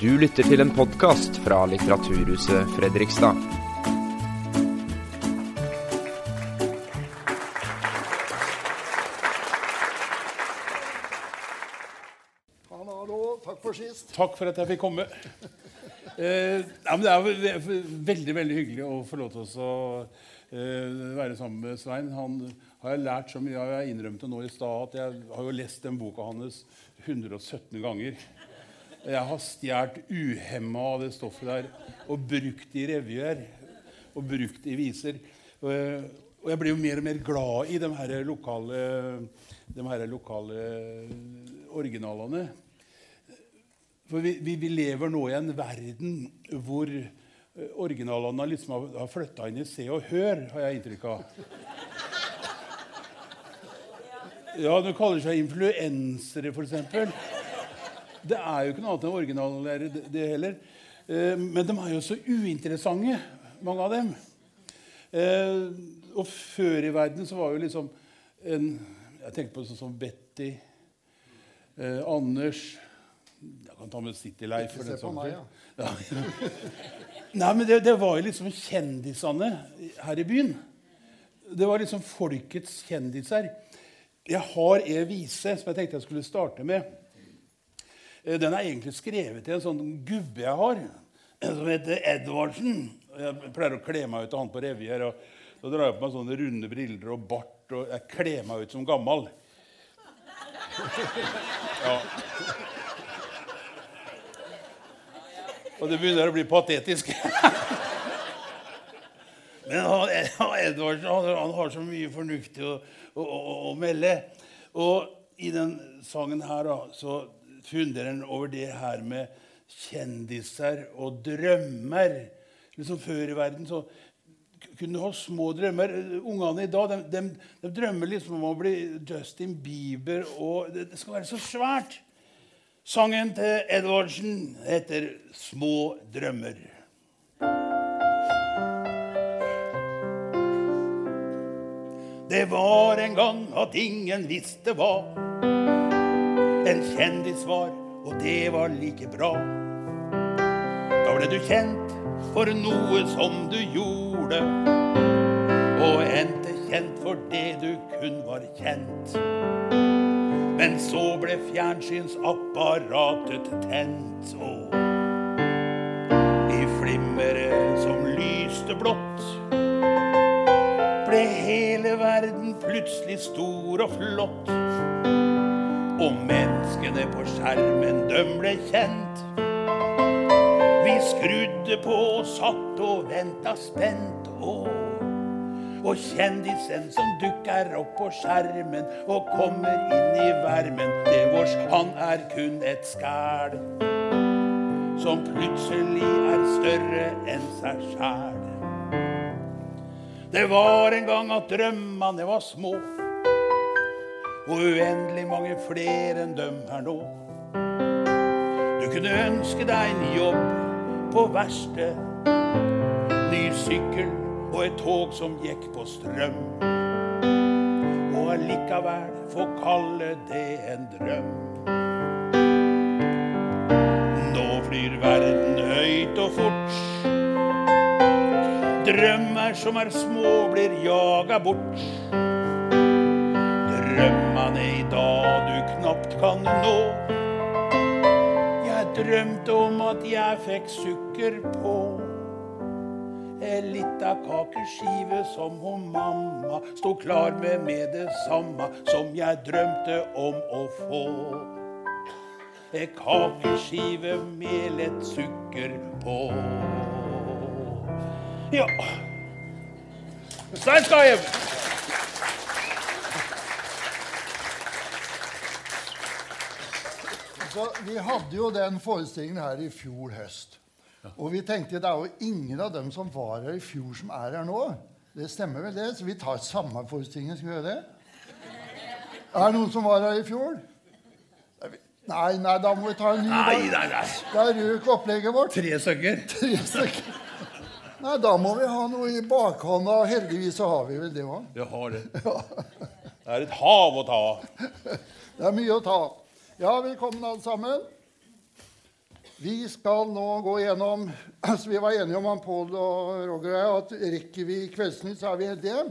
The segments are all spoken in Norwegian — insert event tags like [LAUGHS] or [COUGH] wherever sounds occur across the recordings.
Du lytter til en podkast fra Litteraturhuset Fredrikstad. Hallo, takk for sist. Takk for at jeg fikk komme. Eh, ja, det er veldig veldig hyggelig å få lov til å eh, være sammen med Svein. Han har jeg lært så mye av. Jeg innrømte nå i stad at jeg har jo lest den boka hans 117 ganger. Jeg har stjålet uhemma av det stoffet der og brukt det i revyer og brukt det i viser. Eh, og jeg blir jo mer og mer glad i de her lokale, de her lokale originalene. For vi, vi, vi lever nå i en verden hvor eh, originalene liksom har, har flytta inn i Se og Hør, har jeg inntrykk av. [LAUGHS] Ja, De kaller seg influensere, f.eks. Det er jo ikke noe annet enn originaler, det, heller. Eh, men de er jo så uinteressante, mange av dem. Eh, og før i verden så var jo liksom en Jeg tenkte på sånn som Betty, eh, Anders Jeg kan ta med City-Leif. Ikke se på meg, ja. Ja. [LAUGHS] Nei, men det, det var jo liksom kjendisene her i byen. Det var liksom folkets kjendiser. Jeg har en vise som jeg tenkte jeg skulle starte med. Eh, Den er egentlig skrevet til en sånn gubbe jeg har, som heter Edvardsen. Jeg pleier å kle meg ut av han på revier. og Så drar jeg på meg sånne runde briller og bart, og jeg kler meg ut som gammel. [LAUGHS] Ja. Og det begynner å bli patetisk. [LAUGHS] Men Edvardsen han, han har så mye fornuftig å, å, å, å melde. Og i den sangen her da, så funderer han over det her med kjendiser og drømmer. Liksom Før i verden så kunne du ha små drømmer. Ungene i dag de, de, de drømmer liksom om å bli Justin Bieber, og det, det skal være så svært. Sangen til Edvardsen heter 'Små drømmer'. Det var en gang at ingen visste hva en kjendis var, og det var like bra. Da ble du kjent for noe som du gjorde, og endte kjent for det du kun var kjent. Men så ble fjernsynsapparatet tent, og i flimmeret som lyste blått, ble hele verden plutselig stor og flott. Og menneskene på skjermen, døm ble kjent. Vi skrudde på og satt og venta spent. Og, og kjendisen som dukker opp på skjermen og kommer inn i vermen, det vårs, han er kun et skæl. Som plutselig er større enn seg sjæl. Det var en gang at drømmene var små, og uendelig mange flere enn dem her nå. Du kunne ønske deg en jobb på verksted, ny sykkel og et tog som gikk på strøm. Og allikevel få kalle det en drøm. Nå flyr verden høyt og fort. Drømmer som er små, blir jaga bort. Drømmene i dag du knapt kan nå. Jeg drømte om at jeg fikk sukker på. En lita kakeskive som hun mamma sto klar med med det samme som jeg drømte om å få. En kakeskive med lett sukker på. Ja. Stein skal Så vi hadde jo den forestillingen her i fjor høst. Og vi tenkte det er jo ingen av dem som var her i fjor, som er her nå. Det stemmer vel, det? Så vi tar samme forestillingen. Skal vi gjøre det? Er det noen som var her i fjor? Nei, nei, da må vi ta en ny. Nei, nei, nei. Da røk opplegget vårt. Tre stykker. Tre stykker. Nei, da må vi ha noe i bakhånda. Heldigvis så har vi vel det òg. Vi har det. Det er et hav å ta av. Det er mye å ta av. Ja, velkommen alle sammen. Vi skal nå gå gjennom [CLEARS THROAT] altså Vi var enige om han Pål og Roger og jeg, at rekker vi Kveldsnytt, så er vi heldige.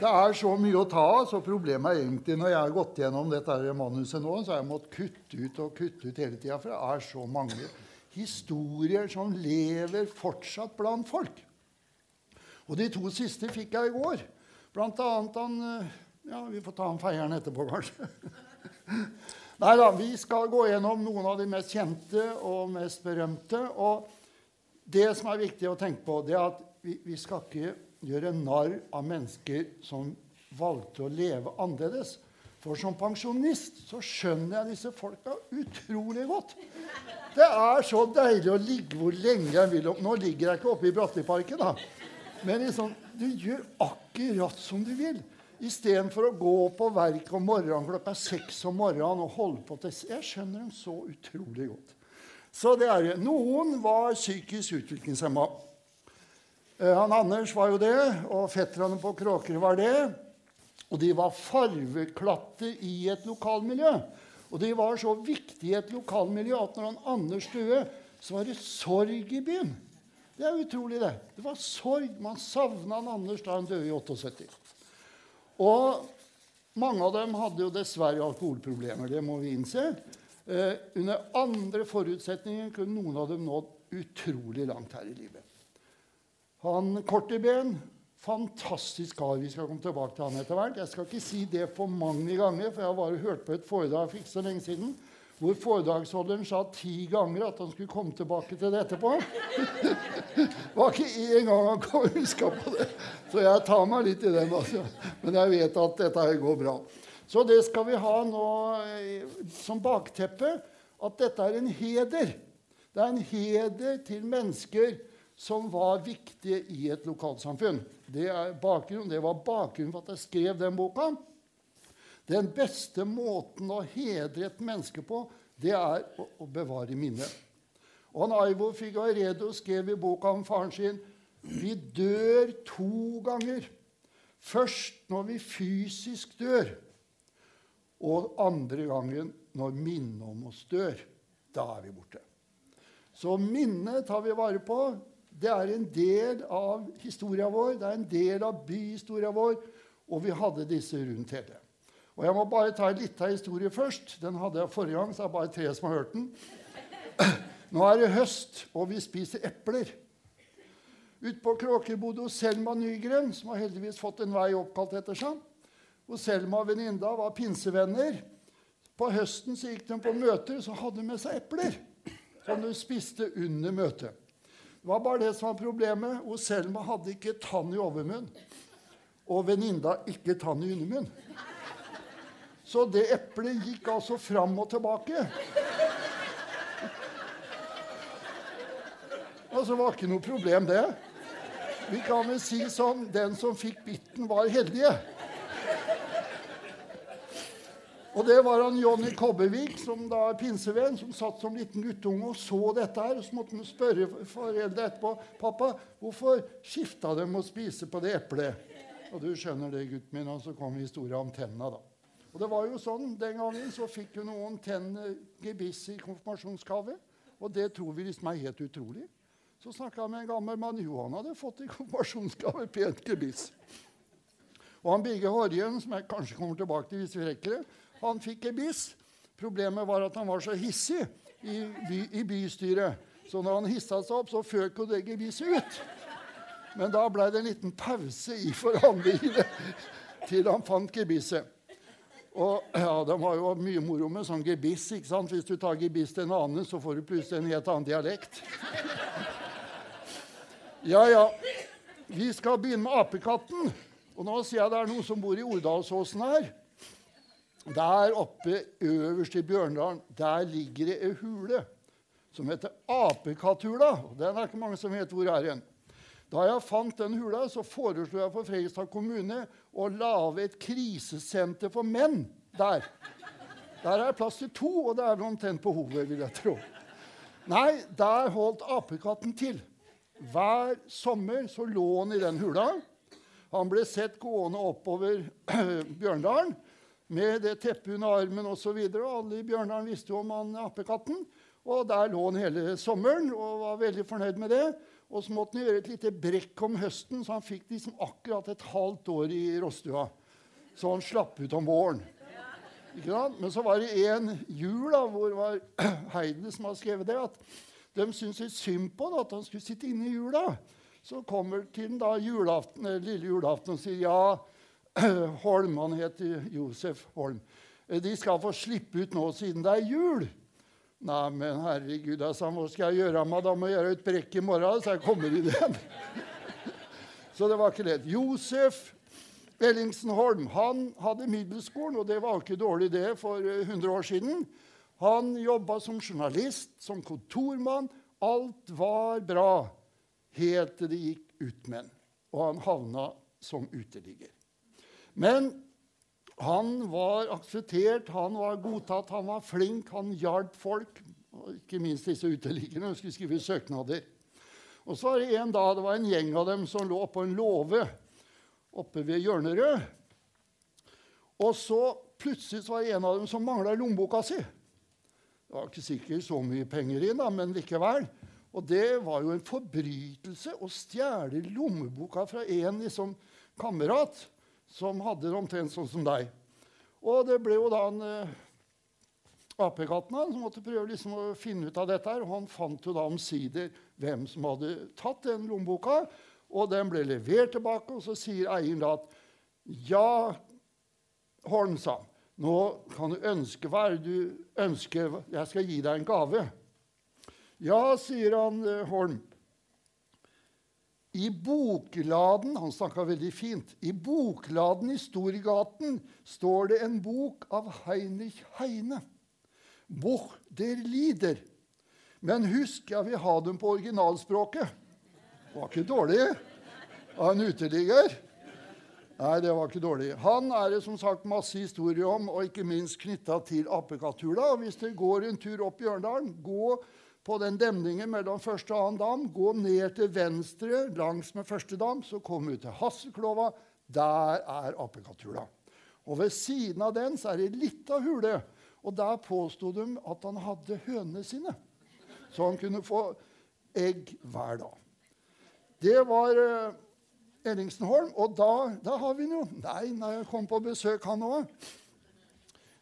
Det er så mye å ta av, så problemet er egentlig når jeg har gått gjennom dette manuset nå, så har jeg måttet kutte ut og kutte ut hele tida, for det er så mange historier som lever fortsatt blant folk. Og de to siste fikk jeg i går. Blant annet han eh, Ja, vi får ta han feieren etterpå, kanskje. [LAUGHS] Nei da, vi skal gå gjennom noen av de mest kjente og mest berømte. Og det som er viktig å tenke på, det er at vi, vi skal ikke gjøre narr av mennesker som valgte å leve annerledes. For som pensjonist så skjønner jeg disse folka utrolig godt. Det er så deilig å ligge hvor lenge jeg vil. Nå ligger jeg ikke oppe i Bratteliparken, da. Men liksom, du gjør akkurat som du vil. Istedenfor å gå på verk om morgenen klokka seks om morgenen og holde på til Jeg skjønner dem så utrolig godt. Så det er det. Noen var psykisk utviklingshemma. Eh, han Anders var jo det, og fetterne på Kråkerøy var det. Og de var farveklatte i et lokalmiljø. Og de var så viktige i et lokalmiljø at når han Anders døde, så var det sorg i byen. Det er utrolig, det. Det var sorg. Man savna Anders da han døde i 78. Og mange av dem hadde jo dessverre alkoholproblemer. Det må vi innse. Eh, under andre forutsetninger kunne noen av dem nådd utrolig langt her i livet. Han kort i ben, fantastisk kar. Vi skal komme tilbake til han etter hvert. Jeg skal ikke si det for mange ganger, for jeg har bare hørt på et foredrag for ikke så lenge siden hvor foredragsholderen sa ti ganger at han skulle komme tilbake til det etterpå. [LAUGHS] det var ikke én gang han kom huska på det. Så jeg tar meg litt i den. Altså. Men jeg vet at dette går bra. Så det skal vi ha nå eh, som bakteppe, at dette er en heder. Det er en heder til mennesker som var viktige i et lokalsamfunn. Det, bakgrunn, det var bakgrunnen for at jeg skrev den boka. Den beste måten å hedre et menneske på, det er å, bevare minnet. Og han Aivo Figaredo skrev i boka om faren sin vi dør to ganger. Først når vi fysisk dør, og andre gangen når minnet om oss dør. Da er vi borte. Så minnet tar vi vare på. Det er en del av historia vår, det er en del av byhistoria vår, og vi hadde disse rundt hele. Og Jeg må bare ta en liten historie først. Den hadde jeg forrige gang, så det er bare tre som har hørt den. [CLEARS THROAT] Nå er det høst, og vi spiser epler. Ute på Kråker bodde Selma Nygren, som har heldigvis fått en vei oppkalt etter seg. Hvor Selma og venninna var pinsevenner. På høsten så gikk de på møter, så hadde de med seg epler. Som de spiste under møtet. Det var bare det som var problemet. Og Selma hadde ikke tann i overmunn. Og venninna ikke tann i undermunn. Så det eplet gikk altså fram og tilbake. Altså, det var ikke noe problem, det. Vi kan vel si sånn den som fikk bitten, var heldige. Og det var han Jonny Kobbevik, som da er pinsevenn, som satt som liten guttunge og så dette her. Og så måtte han spørre foreldre etterpå pappa, hvorfor skifta de å spise på det eplet. Og du skjønner det, gutten min. Og så kom historia om tenna, da. Og det var jo sånn, Den gangen så fikk jo noen tenne gebiss i konfirmasjonsgave. Og det tror vi liksom er helt utrolig. Så snakka jeg med en gammel mann. Jo, han hadde fått i konfirmasjonsgave pent gebiss. Og han Birger Horjen, som jeg kanskje kommer tilbake til hvis vi rekker det, han fikk gebiss. Problemet var at han var så hissig i, by, i bystyret. Så når han hissa seg opp, så føk jo det gebisset ut. Men da ble det en liten pause i forhandlingene til han fant gebisset. Og ja, De har jo mye moro med sånn gebiss. ikke sant? Hvis du tar gebiss til en annen, så får du plutselig en helt annen dialekt. Ja, ja. Vi skal begynne med apekatten. Og nå sier jeg det er noen som bor i Ordalsåsen her. Der oppe øverst i Bjørndalen der ligger det ei hule som heter Apekatthula. Den er ikke mange som vet hvor er hen. Da jeg fant den hula, så foreslo jeg for Fredrikstad kommune å lage et krisesenter for menn der. Der er plass til to, og det er vel omtrent på hodet, vil jeg tro. Nei, der holdt apekatten til. Hver sommer så lå han i den hula. Han ble sett gående oppover [CLEARS THROAT] Bjørndalen med det teppet under armen osv. Alle i Bjørndalen visste jo om han apekatten. Og Der lå han hele sommeren og var veldig fornøyd med det. Og så måtte han gjøre et lite brekk om høsten, så han fikk liksom akkurat et halvt år i råstua. Så han slapp ut om våren. Men så var det en jul da, hvor det var [CLEARS THROAT] Heide som hadde skrevet det, at de syntes litt synd på at han skulle sitte inne i jula. Så kommer til den da julaften, lille julaften og sier ja, [CLEARS THROAT] Holm, han heter Josef Holm, de skal få slippe ut nå siden det er jul. Nei, men herregud, altså, hva skal jeg gjøre? med Da må jeg gjøre et brekk i morgen, så jeg kommer inn igjen. så det var ikke lett. Josef Ellingsen Holm han hadde middelskolen, og det var ikke dårlig det for 100 eh, år siden. Han jobba som journalist, som kontormann. Alt var bra helt til det gikk ut med og han havna som uteligger. Men han var akseptert, han var godtatt, han var flink, han hjalp folk. Ikke minst disse uteliggerne skulle skrive søknader. Og så var det en dag det var en gjeng av dem som lå på en låve oppe ved Hjørnerød. Og så plutselig så var det en av dem som mangla lommeboka si. Det var ikke sikkert så mye penger i, den, men likevel. Og det var jo en forbrytelse å stjele lommeboka fra en liksom, kamerat som hadde det omtrent sånn som deg. Og det ble jo da en uh, apekatten som måtte prøve liksom å finne ut av dette. her, og Han fant jo da omsider hvem som hadde tatt den lommeboka. Og den ble levert tilbake, og så sier eieren da at ja, Holm, sa nå kan du ønske hva er det du ønsker. Jeg skal gi deg en gave. Ja, sier han eh, Holm. I bokladen Han snakka veldig fint. I bokladen i Storgaten står det en bok av Heinrich Heine. Buch der Lieder. Men husk, jeg vil ha dem på originalspråket. Det var ikke dårlig av en uteligger. Nei, det var ikke dårlig. Han er det som sagt masse historie om, og ikke minst knytta til apekattula. Hvis dere går en tur opp i Ørndalen, gå på den demningen mellom første og annen dam. Gå ned til venstre langs med første dam, så kommer du til Hasselklova. Der er apekatthula. Og ved siden av den så er det ei lita hule. Og der påsto de at han hadde hønene sine. Så han kunne få egg hver dag. Det var uh, Ellingsen Holm. Og da, da har vi den jo. Nei, når jeg kom på besøk, han òg.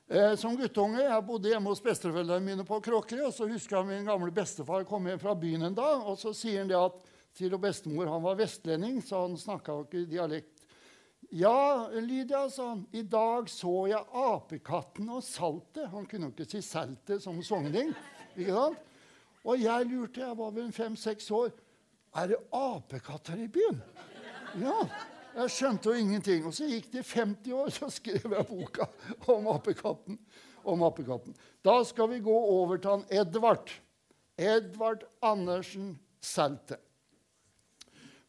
Eh, som guttunge jeg bodde hjemme hos besteforeldrene mine på Kråkerøy. og Så husker jeg min gamle bestefar kom hjem fra byen en dag. og Så sier han det at til og bestemor han var vestlending, så han snakka ikke dialekt. Ja, Lydia, sa han, i dag så jeg apekatten og saltet. Han kunne jo ikke si saltet som sogning. ikke sant? Og jeg lurte, jeg var vel fem-seks år, er det apekatter i byen? Ja. Jeg skjønte jo ingenting. Og så gikk det 50 år, så skrev jeg boka om apekatten. Om apekatten. Da skal vi gå over til han Edvard. Edvard Andersen Salte.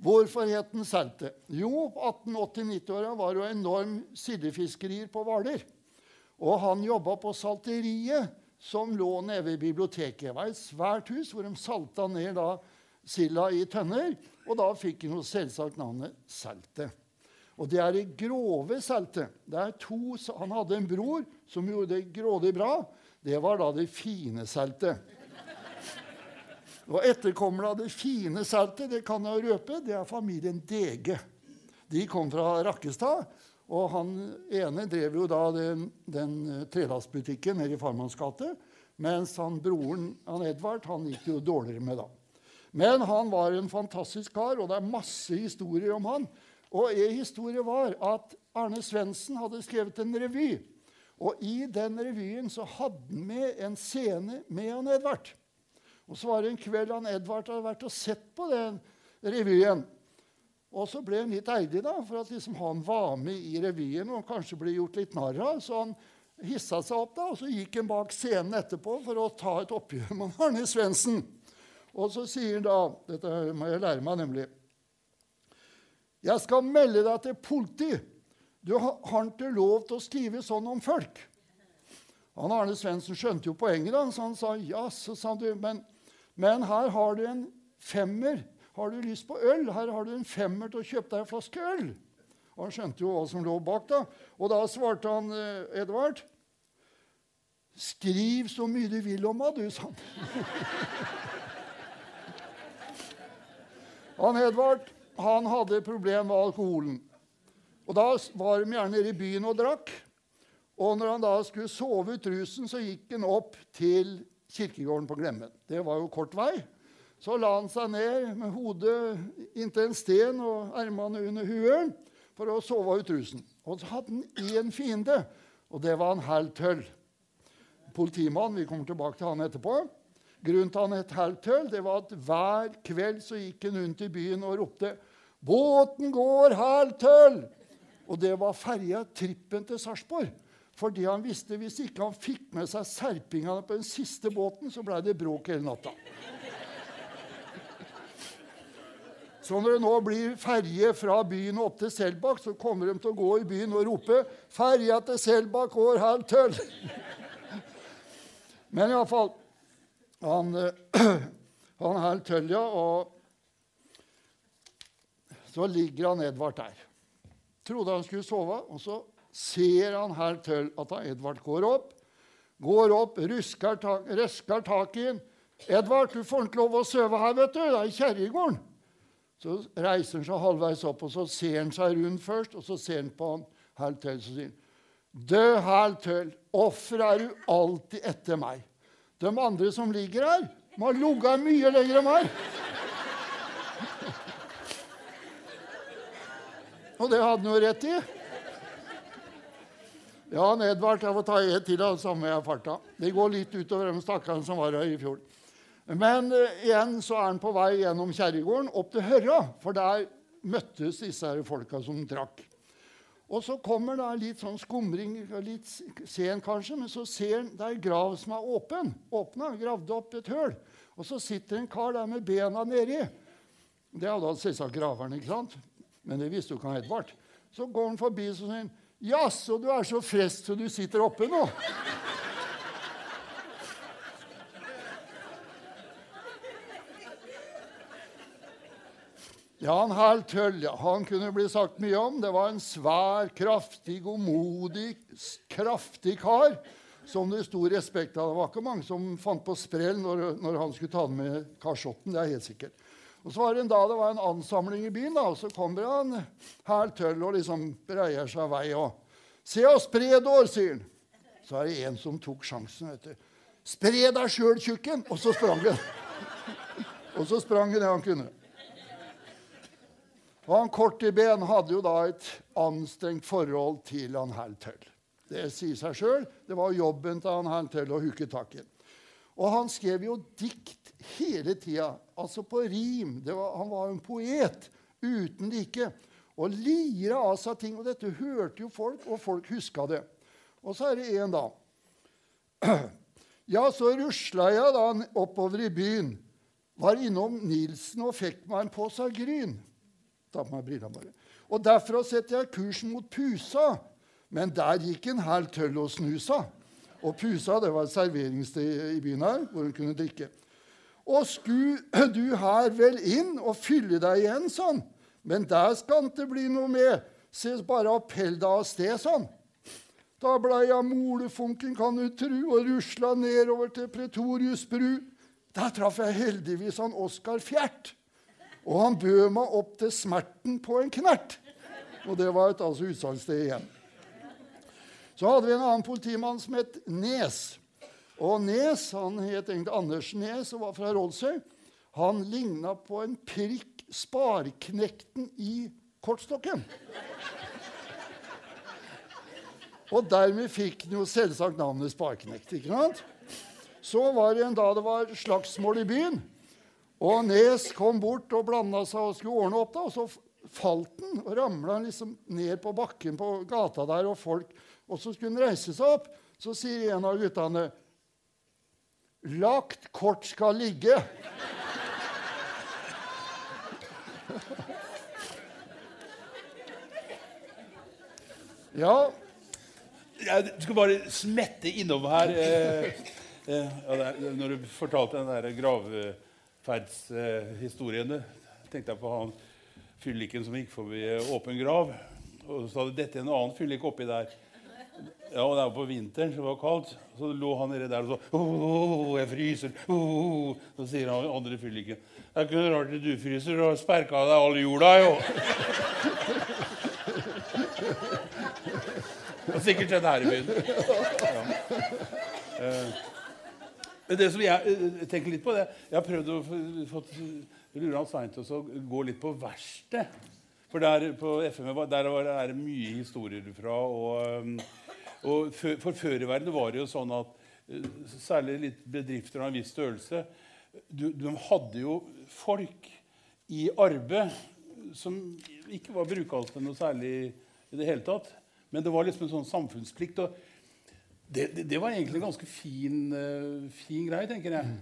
Hvorfor het den Salte? Jo, på 1880-90-åra var det jo enorm sildefiskerier på Hvaler. Og han jobba på salteriet som lå nede ved biblioteket. Det var et svært hus hvor de salta ned da silda i tønner. Og da fikk jo selvsagt navnet Selte. Og det er det grove Selte. Det er to, han hadde en bror som gjorde det grådig bra. Det var da det fine Selte. Og etterkommerne av det fine Selte, det kan jeg røpe, det er familien Dege. De kom fra Rakkestad. Og han ene drev jo da den, den trelastbutikken nede i Farmanns gate. Mens han broren han Edvard han gikk jo dårligere med da. Men han var en fantastisk kar, og det er masse historier om han. Og En historie var at Arne Svendsen hadde skrevet en revy. Og I den revyen så hadde han med en scene med han Edvard. Og Så var det en kveld han Edvard hadde vært og sett på den revyen. Og så ble han litt eidig da, for at liksom han var med i revyen og kanskje ble gjort litt narr av. Så han hissa seg opp, da, og så gikk han bak scenen etterpå for å ta et oppgjør med Arne Svendsen. Og så sier han da Dette må jeg lære meg, nemlig. Jeg skal melde deg til politi. Du har ikke lov til å skrive sånn om folk. Han Arne Svendsen skjønte jo poenget, da, så han sa ja, så sa du, men, men her har du en femmer. Har du lyst på øl? Her har du en femmer til å kjøpe deg en flaske øl. Og han skjønte jo hva som lå bak. da. Og da svarte han eh, Edvard Skriv så mye du vil om meg, du, sa han. Han Edvard han hadde et problem med alkoholen. Og Da var de gjerne nede i byen og drakk. Og når han da skulle sove ut rusen, så gikk han opp til kirkegården på Glemmen. Det var jo kort vei. Så la han seg ned med hodet inntil en sten og ermene under huet for å sove ut rusen. Og så hadde han én fiende, og det var en Hal tøll. Politimann, vi kommer tilbake til han etterpå. Grunnen til han het Haltøl, det var at hver kveld så gikk han rundt i byen og ropte 'Båten går Haltøl!' Og det var ferja, trippen til Sarpsborg. Fordi han visste hvis ikke han fikk med seg serpingene på den siste båten, så blei det bråk hele natta. Så når det nå blir ferje fra byen opp til Selbakk, så kommer de til å gå i byen og rope 'Ferja til Selbakk går halv tøll'. Men iallfall Han, [CLEARS THROAT] han her tøll, ja. Og så ligger han Edvard der. Trodde han skulle sove, og så ser han her tøll at han Edvard går opp. Går opp, rusker tak, røsker tak i ham. 'Edvard, du får ikke lov å sove her, vet du. Det er i kjerregården.' Så reiser han seg halvveis opp, og så ser han seg rundt først. Og så ser han på han herr Tøll og sier Død herr Tøll, hvorfor er du alltid etter meg? De andre som ligger her, må ha ligget mye lenger enn meg. Og det hadde han jo rett i. Ja, Edvard, jeg får ta en til av samme jeg farta. Det går litt utover de stakkarene som var her i fjor. Men uh, igjen så er han på vei gjennom kjerregården opp til Hørra, for der møttes disse her folka som drakk. Og så kommer det litt sånn skumring, litt sen kanskje, men så ser han det er en grav som er åpen. Åpna, gravd opp et høl. Og så sitter en kar der med bena nedi. Det hadde han selvsagt graveren, ikke sant? Men det visste jo ikke han Edvard. Så går han forbi og sier 'Jaså, du er så frest så du sitter oppe nå?' Ja, han ja. han kunne bli sagt mye om. Det var en svær, kraftig, godmodig, kraftig kar som det sto respekt av. Det var ikke mange som fant på sprell når, når han skulle ta den med kasjotten. det er helt sikkert. Og så var det en dag det var en ansamling i byen, da, og så kommer han Hal Tøll og liksom breier seg vei. og Se og spre dår, sier han. Så er det en som tok sjansen. vet du. Spre deg sjøl, tjukken! Og så sprang han. [LAUGHS] og så sprang han det han kunne. Og han kort i ben hadde jo da et anstrengt forhold til han Hertel. Det sier seg sjøl. Det var jobben til han Hertel å huke tak i. Og han skrev jo dikt hele tida, altså på rim. Var, han var en poet uten like. Og lira av seg ting. Og dette hørte jo folk, og folk huska det. Og så er det en, da. [CLEARS THROAT] Ja, så rusla jeg da oppover i byen. Var innom Nilsen og fikk meg en pose gryn. Ta på meg brillene bare. Og derfra setter jeg kursen mot Pusa. Men der gikk en hel tøll og snusa. Og Pusa det var et serveringssted i byen her, hvor hun kunne drikke. Og skulle du her vel inn og fylle deg igjen, sånn. Men der skal det bli noe med. Se bare appell deg av sted, sånn. Da blei jeg molefunken, kan du tru, og rusla nedover til Pretorius bru. Der traff jeg heldigvis han Oskar Fjert. Og han bød meg opp til smerten på en knert. Og det var et altså utsalgssted igjen. Så hadde vi en annen politimann som het Nes. Og Nes han het egentlig Anders Nes og var fra Rådshøy. Han ligna på en prikk Sparknekten i kortstokken. Og dermed fikk han jo selvsagt navnet Sparknekt. ikke sant? Så var det en dag det var slagsmål i byen. Og Nes kom bort og blanda seg og skulle ordne opp. da, og Så falt han og ramla liksom ned på bakken på gata der. Og folk, og så skulle han reise seg opp. Så sier en av guttene Lagt kort skal ligge. ja, Jeg skulle bare smette innom her eh, eh, ja, Når du fortalte den der gravferdshistorien, eh, tenkte jeg på han fylliken som gikk forbi åpen grav. Og så hadde dette en annen fyllik oppi der. Ja, og det var på vinteren, så det var kaldt. Så lå han nede der og så oh, jeg fryser. Oh, Så sier han andre fylliken Det er ikke noe rart at du fryser. Du har sperka deg all jorda, jo. Det har sikkert skjedd her i byen. Ja. Eh, Men det som jeg eh, tenker litt på det, Jeg har prøvd å få- få Luran Stein til å gå litt på verksted. For der på FM der er det mye historier fra. Og, og for før i verden var det jo sånn at eh, særlig litt bedrifter av en viss størrelse du, De hadde jo folk i arbeid som ikke var brukalt til noe særlig i det hele tatt. Men det var liksom en sånn samfunnsplikt. og det, det, det var egentlig en ganske fin, eh, fin greie, tenker jeg.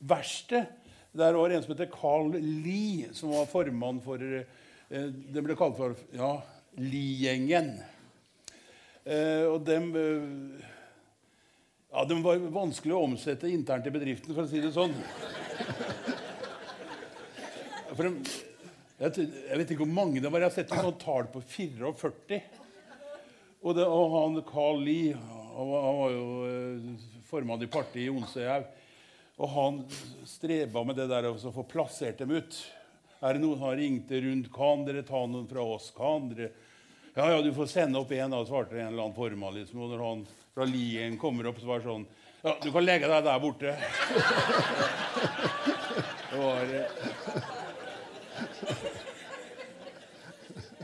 Verste, Der var en som heter Carl Lie, som var formann for eh, Det ble kalt for ja, Lie-gjengen. Eh, og dem ja, De var vanskelig å omsette internt i bedriften, for å si det sånn. For de, jeg, jeg vet ikke hvor mange det var. Jeg har sett et sånt tall på 44. Og, det, og han Carl Lie han var, han var jo eh, formann i partiet i Onsøyhaug. Og han streba med det der å få plassert dem ut. Er det noen som har ringt rundt? Kan dere ta noen fra oss? Kan dere Ja, ja, du får sende opp en, da, svarte en eller annen formann. Liksom. Og når han fra Lien kommer opp, så var det sånn Ja, du kan legge deg der borte. [LAUGHS] Det var eh,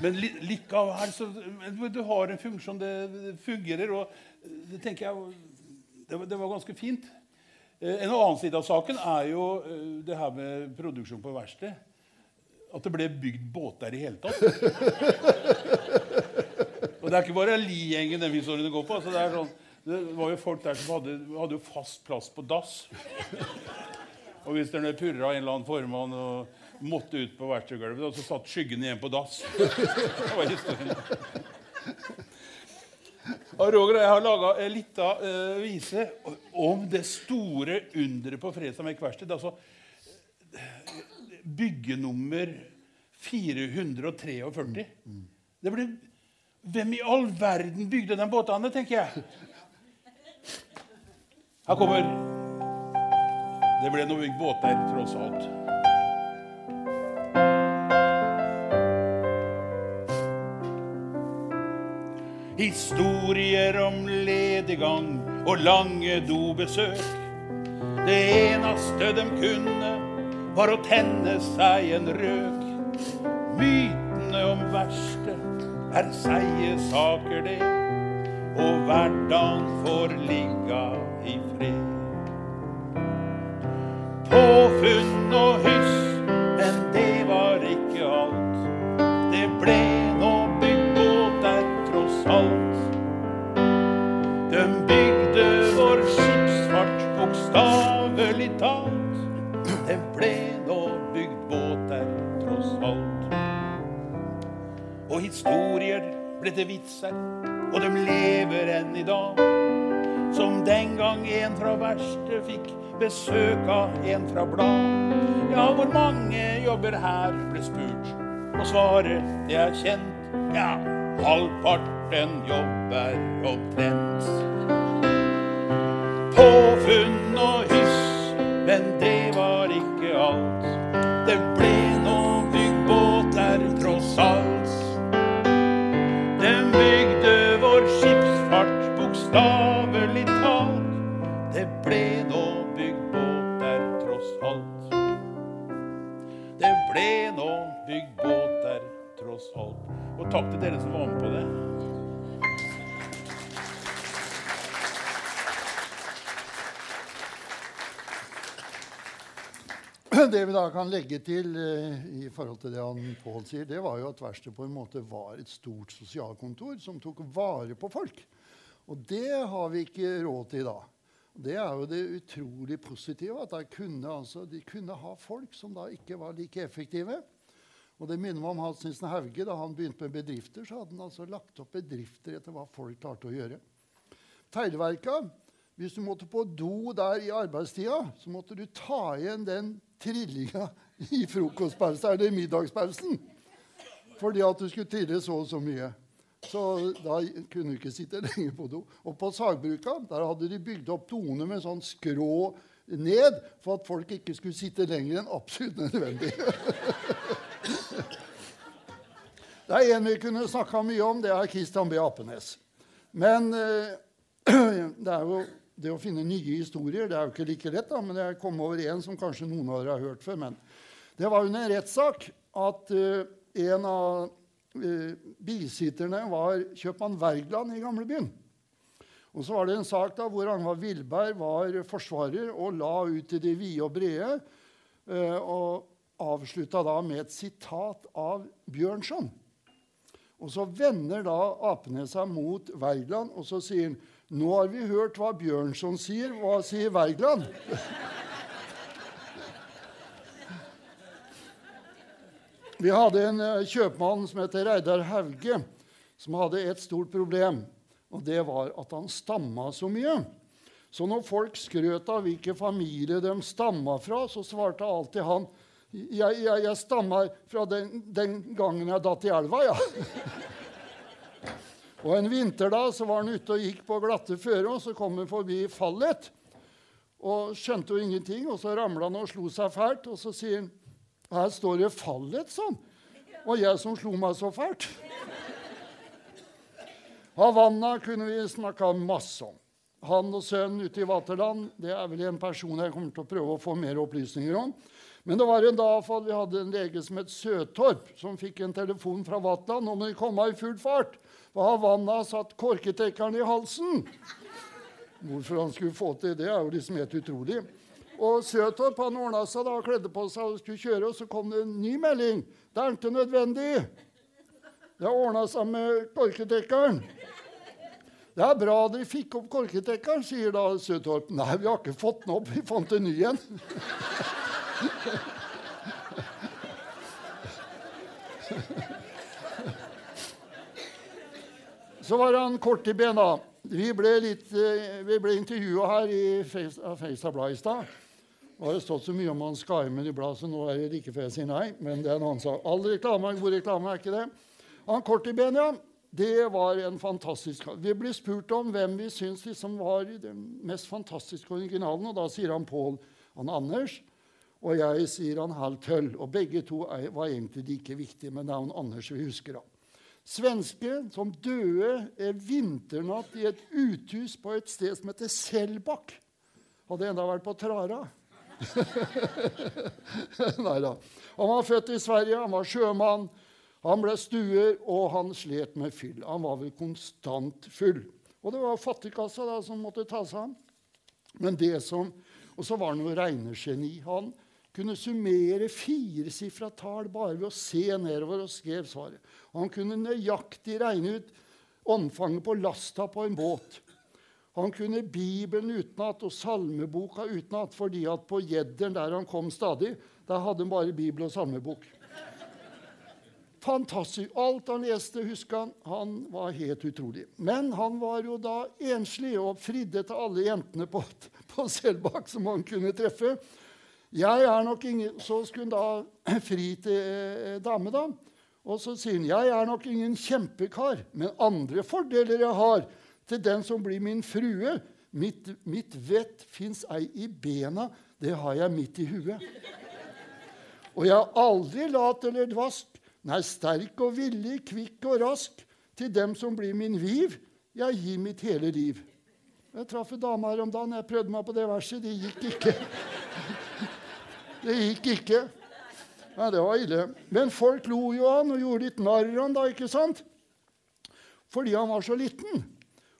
Men li, likevel så Du har en funksjon, det, fungerer, og det tenker jeg det det var ganske fint. Eh, En annen side av saken er jo eh, det her med produksjon på verksted. At det ble bygd båter i hele tatt. [LAUGHS] Og det er ikke bare Li-gjengen den historien går på. Altså det, sånn, det var jo folk der som hadde, hadde fast plass på dass. [LAUGHS] Og hvis det purra en eller annen formann og måtte ut på verkstedgulvet, og så satt skyggen igjen på dass. [LAUGHS] Det var historien. Og Roger og jeg har laga en lita uh, vise om det store underet på Fredstadmek verksted. Altså byggenummer 443. Det ble, hvem i all verden bygde de båtene, tenker jeg. Her kommer Det ble noe bygd båter, tross alt. Historier om lediggang og lange dobesøk. Det eneste de kunne, var å tenne seg en røk. Mytene om verksted er seige saker, det. Og hverdagen får ligga i fred. Påfunn og hyss, historier ble til vitser, og de lever enn i dag. Som den gang en fra verkstedet fikk besøk av en fra blad. Ja, hvor mange jobber her, ble spurt, og svaret det er kjent. Ja, halvparten jobber omtrent. Det vi da kan legge til eh, i forhold til det han Pål sier, det var jo at verkstedet på en måte var et stort sosialkontor som tok vare på folk. Og det har vi ikke råd til i dag. Det er jo det utrolig positive. at kunne, altså, De kunne ha folk som da ikke var like effektive. Og det minner meg om Hans Nissen Hauge. Da han begynte med bedrifter, så hadde han altså lagt opp bedrifter etter hva folk klarte å gjøre. Teglverka, hvis du måtte på do der i arbeidstida, så måtte du ta igjen den trillinga i frokostpausen eller middagspausen. Fordi at du skulle trille så og så mye. Så da kunne du ikke sitte lenger på do. Og på sagbruka der hadde de bygd opp doene med sånn skrå ned for at folk ikke skulle sitte lenger enn absolutt nødvendig. [LAUGHS] det er en vi kunne snakka mye om, det er Christian B. Apenes. Men eh, [CLEARS THROAT] det er jo det å finne nye historier det er jo ikke like lett, da, men jeg kom over en som kanskje noen av dere har hørt før. Men det var under en rettssak at uh, en av uh, bisitterne var kjøpmann Wergeland i gamlebyen. Og så var det en sak da hvor Angvar Vilberg var forsvarer og la ut til de vide og brede. Uh, og avslutta da med et sitat av Bjørnson. Og så vender da apene seg mot Wergeland, og så sier han nå har vi hørt hva Bjørnson sier. Hva sier Wergeland? Vi hadde en eh, kjøpmann som heter Reidar Hauge, som hadde et stort problem. Og det var at han stamma så mye. Så når folk skrøt av hvilken familie de stamma fra, så svarte alltid han jeg, jeg, jeg stammer fra den, den gangen jeg datt i elva, ja. Og En vinterdag så var han ute og gikk på glatte føre, og så kom han forbi fallet. Og skjønte jo ingenting, og så ramla han og slo seg fælt. Og så sier han her står det 'fallet', sånn. Og jeg som slo meg så fælt. Havanna kunne vi snakka masse om. Han og sønnen ute i Vaterland det er vel en person jeg kommer til å prøve å få mer opplysninger om. Men det var en dag for vi hadde en lege som het Søtorp, som fikk en telefon fra Vatland om å komme i full fart. For Havanna satt korketekkeren i halsen. Hvorfor han skulle få til det, er jo liksom helt utrolig. Og Søtorp han ordna seg da, kledde på seg og skulle kjøre, og så kom det en ny melding. Det er ikke nødvendig. Det har ordna seg med korketekkeren. Det er bra dere fikk opp korketekkeren, sier da Søtorp. Nei, vi har ikke fått den opp. Vi fant en ny en. [LAUGHS] Så var han kort i bena. Vi ble, litt, eh, ble intervjua her i Feistad Blad i stad. Det har stått så mye om han Skaimen i bladet, så nå er det like før jeg sier nei. Men det er en annen sak. All reklame er god reklame, er ikke det? Han kort i bena, det var en fantastisk Vi ble spurt om hvem vi syns liksom var den mest fantastiske originalen, og da sier han Pål han Anders. Og jeg sier han Hal Tøll. Og begge to var egentlig like viktige, men det er han Anders vi husker. da. Svenske som døde en vinternatt i et uthus på et sted som heter Selbakk. Hadde enda vært på Trara. [LAUGHS] Nei da. Han var født i Sverige, han var sjømann. Han ble stuer, og han slet med fyll. Han var vel konstant full. Og det var fattigkassa da, som måtte ta seg av som, Og så var han jo regnegeni. Han kunne summere firesifra tall bare ved å se nedover og skrev svaret. Han kunne nøyaktig regne ut omfanget på lasta på en båt. Han kunne Bibelen utenat og salmeboka utenat, fordi at på Gjedderen, der han kom stadig, der hadde han bare Bibel og salmebok. Fantastisk. Alt han leste, huska han. Han var helt utrolig. Men han var jo da enslig og fridde til alle jentene på, på Selbakk som han kunne treffe. Jeg er nok ingen, Så skulle hun da [CLEARS THROAT] fri til eh, dame, da. Og så sier hun, jeg er nok ingen kjempekar, men andre fordeler jeg har til den som blir min frue. Mitt, mitt vett fins ei i bena, det har jeg midt i huet. Og jeg er aldri lat eller dvask, nei, sterk og villig, kvikk og rask. Til dem som blir min viv, jeg gir mitt hele liv. Jeg traff ei dame her om dagen. Jeg prøvde meg på det verset. Det gikk ikke. Det gikk ikke. Nei, det var ille. Men folk lo jo han og gjorde litt narr av han da, ikke sant? Fordi han var så liten.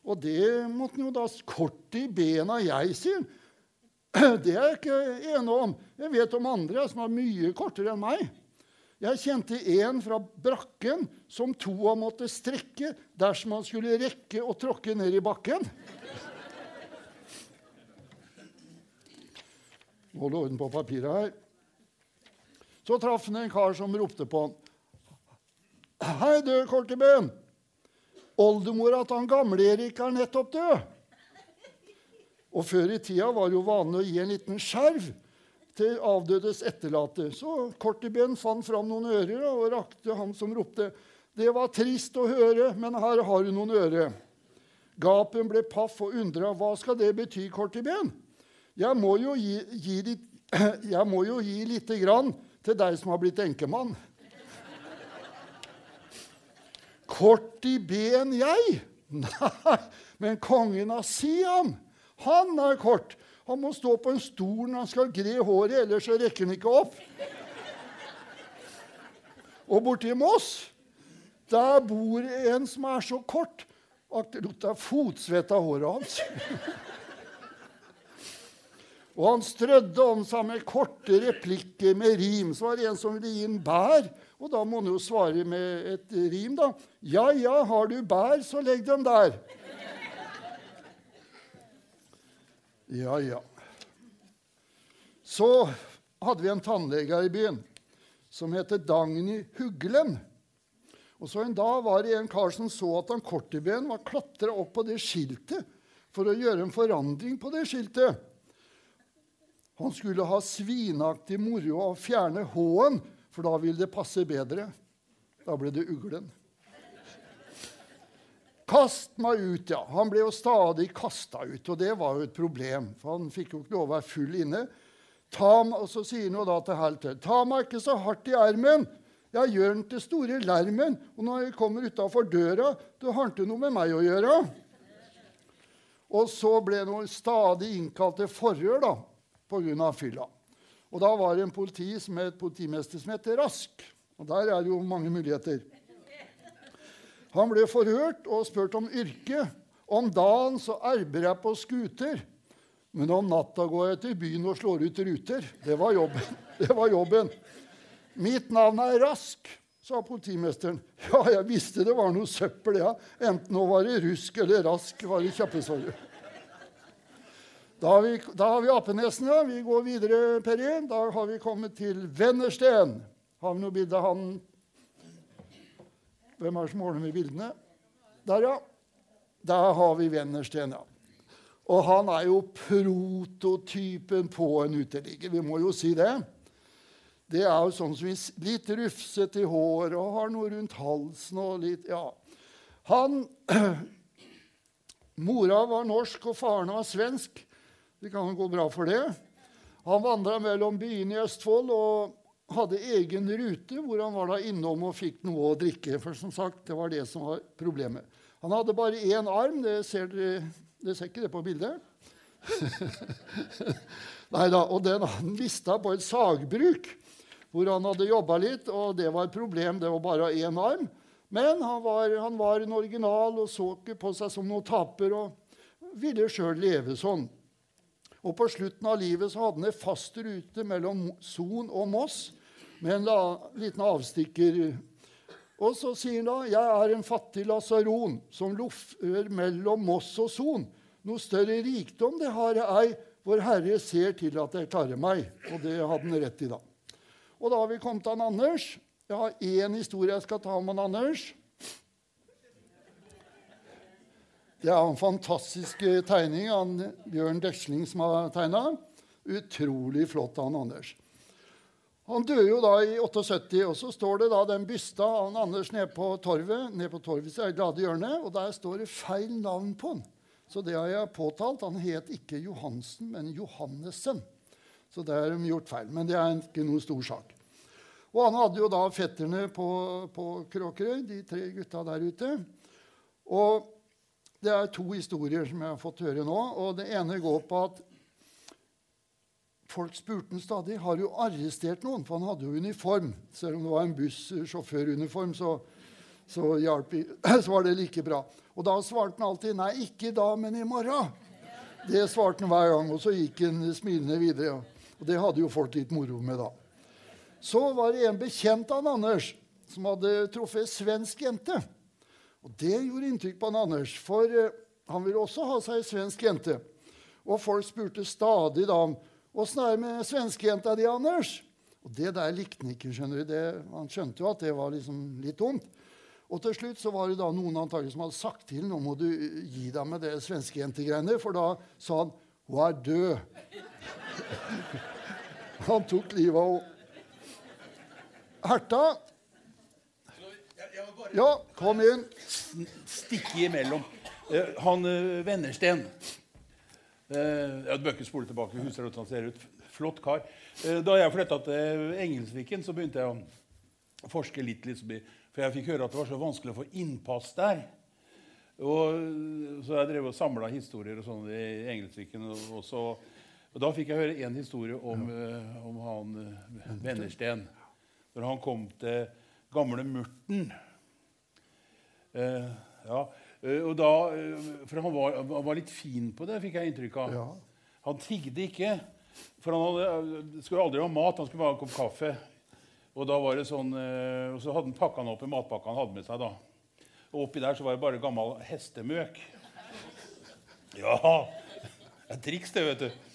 Og det måtte han jo da kort i bena, jeg, sier Det er jeg ikke enig om. Jeg vet om andre som er mye kortere enn meg. Jeg kjente en fra brakken som to av måtte strekke dersom han skulle rekke å tråkke ned i bakken. Hold orden på papiret her. Så traff han en kar som ropte på han. Hei, du, Korteben. Oldemora til han gamle-Erik er nettopp død. Og før i tida var det jo vanlig å gi en liten skjerv til avdødes etterlatte. Så Korteben fant fram noen ører og rakte han som ropte. Det var trist å høre, men her har du noen øre. Gapen ble paff og undra hva skal det bety, kort i ben. Jeg må jo gi, gi, litt, [CLEARS THROAT] jeg må jo gi lite grann til deg som har blitt enkemann. Kort i ben, jeg? [LAUGHS] Nei, men kongen av Siam, han er kort. Han må stå på en stol når han skal gre håret, ellers så rekker han ikke opp. Og borti Moss, der bor en som er så kort at det lukter fotsvett av håret hans. [LAUGHS] Og han strødde om seg med korte replikker med rim. Så var det en som ville gi en bær, og da må han jo svare med et rim, da. Ja, ja, har du bær, så legg dem der. Ja, ja. Så hadde vi en tannlege i byen som heter Dagny Huglen. Og så En dag var det en kar som så at han korteben var klatra opp på det skiltet for å gjøre en forandring på det skiltet. Han skulle ha svinaktig moro av å fjerne H-en, for da ville det passe bedre. Da ble det uglen. Kast meg ut, ja. Han ble jo stadig kasta ut, og det var jo et problem. For han fikk jo ikke lov å være full inne. Ta, og så sier han jo da til Helter Ta meg ikke så hardt i ermen. Jeg gjør den til store lermen, og når jeg kommer utafor døra, da har han ikke noe med meg å gjøre. Og så ble han stadig innkalt til forhør da, pga. fylla. Og da var det en politi som het politimester som het Rask. Og der er det jo mange muligheter. Han ble forhørt og spurt om yrket. Om dagen så arbeider jeg på skuter, men om natta går jeg til byen og slår ut ruter. Det var jobben. [LAUGHS] Det var jobben. Mitt navn er Rask, sa politimesteren. Ja, jeg visste det var noe søppel, ja. Enten å var det rusk eller rask, var det kjappesvaret. Da har vi, da har vi Apenesene. Vi går videre, Perry. Da har vi kommet til Vennersten. Har vi noe bilde av han Hvem er det som ordner med bildene? Der, ja. Der har vi Vennersten, ja. Og han er jo prototypen på en uteligger. Vi må jo si det. Det er jo sånn som litt rufsete i håret og har noe rundt halsen og litt Ja. Han [CLEARS THROAT] Mora var norsk, og faren var svensk. Det kan gå bra for det. Han vandra mellom byene i Østfold og hadde egen rute hvor han var da innom og fikk noe å drikke. For som sagt, det var det som var problemet. Han hadde bare én arm. Det ser dere det ser ikke det på bildet. [LAUGHS] Nei da. Og den han mista på et sagbruk hvor han hadde jobba litt, og det var et problem. Det var bare én arm. Men han var, han var, en original og så ikke på seg som noen taper og ville sjøl leve sånn. Og På slutten av livet så hadde han en fast rute mellom Son og Moss med en la, liten avstikker. Og så sier han da jeg er en fattig lasaron som loffer mellom Moss og Son. Noe større rikdom det har jeg ei. Vår Herre ser til at jeg klarer meg. Og det hadde han rett i, da. Og da har vi kommet til han Anders. Jeg har én historie jeg skal ta om han Anders. Det er en fantastisk tegning av Bjørn Deksling som har tegna. Utrolig flott av han Anders. Han døde jo da i 78, og så står det da den bysta av han Anders nede på torvet. Ned på torvets glade hjørne, og der står det feil navn på han. Så det har jeg påtalt. Han het ikke Johansen, men Johannessen. Så det har de gjort feil. Men det er ikke noen stor sak. Og han hadde jo da fetterne på, på Kråkerøy, de tre gutta der ute. Og det er to historier som jeg har fått høre nå. og Det ene går på at folk spurte han stadig har du arrestert noen, for han hadde jo uniform. Selv om det var en bussjåføruniform, så, så, [CLEARS THROAT] så var det like bra. Og da svarte han alltid nei, ikke i dag, men i morgen. Det svarte han hver gang, og så gikk han smilende videre. Og det hadde jo folk litt moro med da. Så var det en bekjent av Anders som hadde truffet ei svensk jente. Og Det gjorde inntrykk på han Anders, for uh, han ville også ha seg ei svensk jente. Og folk spurte stadig da om åssen er det med svenskejenta di, Anders? Og Det der likte han ikke. skjønner du. Det, han skjønte jo at det var liksom litt dumt. Og til slutt så var det da noen antagelig som hadde sagt til nå må du gi deg med det svenskejentegreiene, for da sa han hun er død. [LAUGHS] han tok livet av henne. Herta Ja, kom inn. stikke imellom. Eh, han eh, Vennersten eh, Jeg bør ikke spole tilbake. Husker hvordan han ser ut. Flott kar. Eh, da jeg flytta til Engelsviken, så begynte jeg å forske litt. litt for jeg fikk høre at det var så vanskelig å få innpass der. Og, så jeg drev og samla historier og sånn i Engelsviken. Og, så, og da fikk jeg høre en historie om, eh, om han eh, Vennersten. Når han kom til gamle Murten. Eh, ja, eh, og da, eh, For han var, han var litt fin på det, fikk jeg inntrykk av. Ja. Han tigde ikke. For han hadde, skulle aldri ha mat, han skulle bare ha en kopp kaffe. Og da var det sånn, og så hadde han pakka den opp i matpakka han hadde med seg. da. Og oppi der så var det bare gammel hestemøk. Ja, det er triks, det, vet du.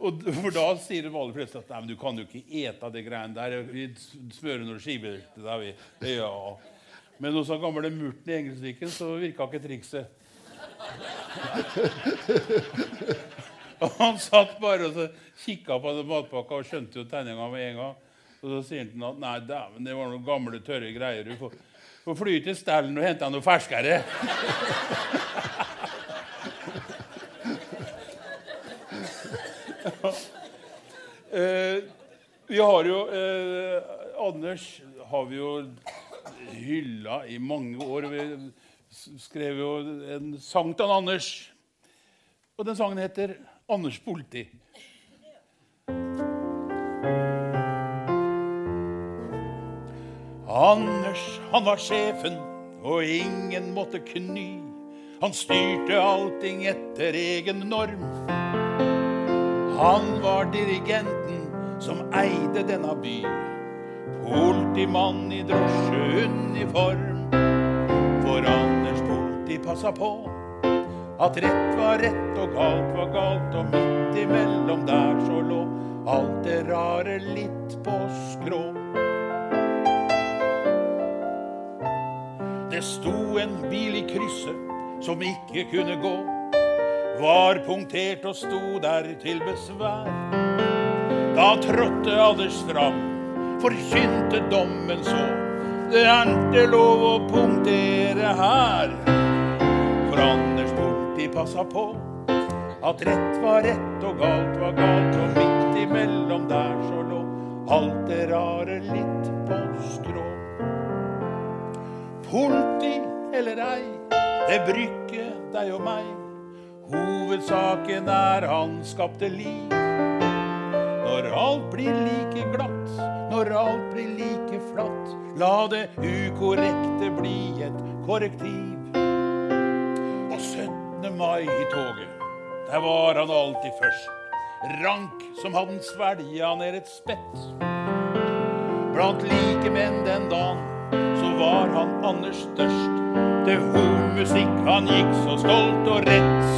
Og, for da sier de aller fleste at Nei, men du kan jo ikke ete det greiene der. Vi smører noen skiver til deg. Ja. Men hos han gamle Murten i Engelsviken så virka ikke trikset. [LAUGHS] Og han satt bare og så kikka på den matpakka og skjønte jo tegninga med en gang. Og så sier han at nei, dæven, det var noen gamle, tørre greier. Du får, får fly til stallen og hente noe ferskere. [LAUGHS] Eh, vi har jo eh, Anders har vi jo hylla i mange år. Vi skrev jo en sang til han Anders. Og den sangen heter 'Anders politi'. Anders, han var sjefen, og ingen måtte kny. Han styrte allting etter egen norm. Han var dirigenten som eide denne by. Politimann i drosjeuniform. For Anders politi passa på at rett var rett og galt var galt, og midt imellom der så lå alt det rare litt på skrå. Det sto en bil i krysset som ikke kunne gå. Var punktert og sto der til besvær. Da trådte Anders fram, forkynte dommen så. Det er ikke lov å punktere her. For Anders politi passa på at rett var rett og galt var galt. Og midt imellom der så lå alt det rare litt på skrå. Politi eller ei, det brykker deg og meg. Hovedsaken er han skapte liv. Når alt blir like glatt, når alt blir like flatt, la det ukorrekte bli et korrektiv. Og 17. mai i toget, der var han alltid først. Rank som hadde svelga ned et spett. Blant like menn den dagen, så var han Anders størst. Til hornmusikk han gikk så stolt og rett.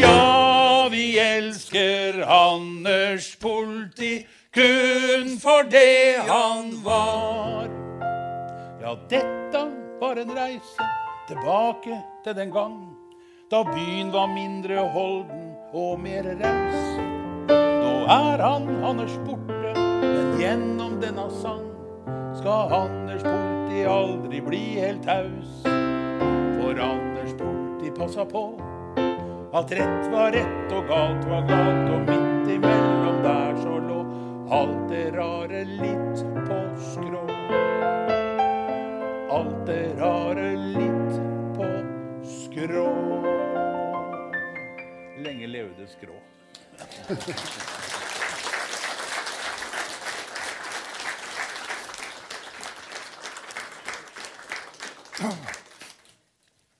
Ja, vi elsker Anders politi kun for det han var. Ja, dette var en reise tilbake til den gang da byen var mindre holden og mer raus. Nå er han Anders borte, men gjennom denne sang skal Anders politi aldri bli helt taus. For Anders politi passa på at rett var rett og galt var galt, og midt imellom alt det rare litt på skrå. Alt det rare litt på skrå. Lenge levde skrå.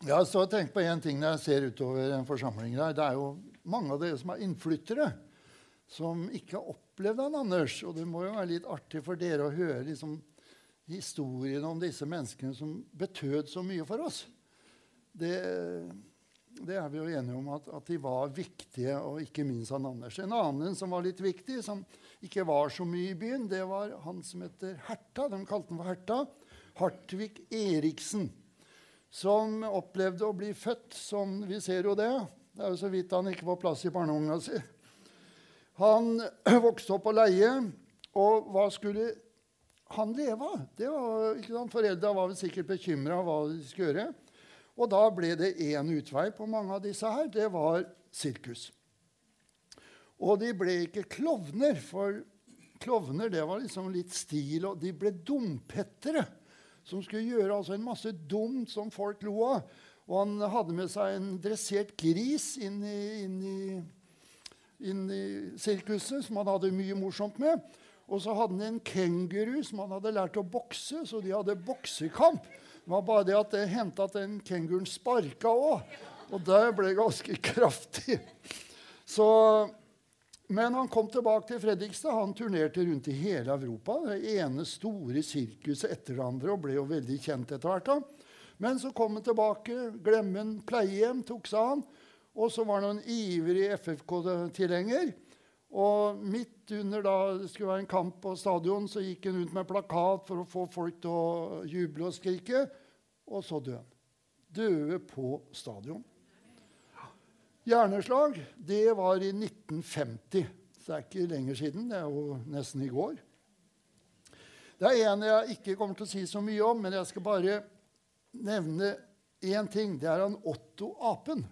Jeg har tenkt på en ting når jeg ser utover en forsamling der. Det er jo mange av dere som er innflyttere, som ikke har opplevd han Anders. Og det må jo være litt artig for dere å høre liksom, historien om disse menneskene som betød så mye for oss. Det, det er vi jo enige om at, at, de var viktige, og ikke minst han Anders. En annen som var litt viktig, som ikke var så mye i byen, det var han som heter Herta. De kalte han for Herta. Hartvig Eriksen som opplevde å bli født som Vi ser jo det. Det er jo så vidt han ikke får plass i barnevogna si. Han [CLEARS THROAT] vokste opp på leie, og hva skulle han leve. Sant? Foreldra var vel sikkert bekymra hva de skulle gjøre. Og da ble det én utvei på mange av disse her. Det var sirkus. Og de ble ikke klovner, for klovner det var liksom litt stil. Og de ble dompettere, som skulle gjøre altså en masse dumt som folk lo av. Og han hadde med seg en dressert gris inn i, inn i, inn i sirkuset, som han hadde mye morsomt med. Og så hadde han en kenguru som han hadde lært å bokse, så de hadde boksekamp. Det var bare det at det hendte at den kenguren sparka òg. Og det ble ganske [LAUGHS] kraftig. Så, men han kom tilbake til Fredrikstad. Han turnerte rundt i hele Europa. Det ene store sirkuset etter det andre og ble jo veldig kjent etter hvert. da. Men så kom han tilbake. Glemmen pleiehjem tok seg av han. Og så var han en ivrig FFK-tilhenger. Og midt under da det skulle være en kamp på stadion, så gikk han ut med plakat for å få folk til å juble og skrike. Og så døde han. Døde på stadion. Hjerneslag det var i 1950. Så det er ikke lenger siden. Det er jo nesten i går. Det er en jeg ikke kommer til å si så mye om, men jeg skal bare nevne én ting. Det er han Otto Apen.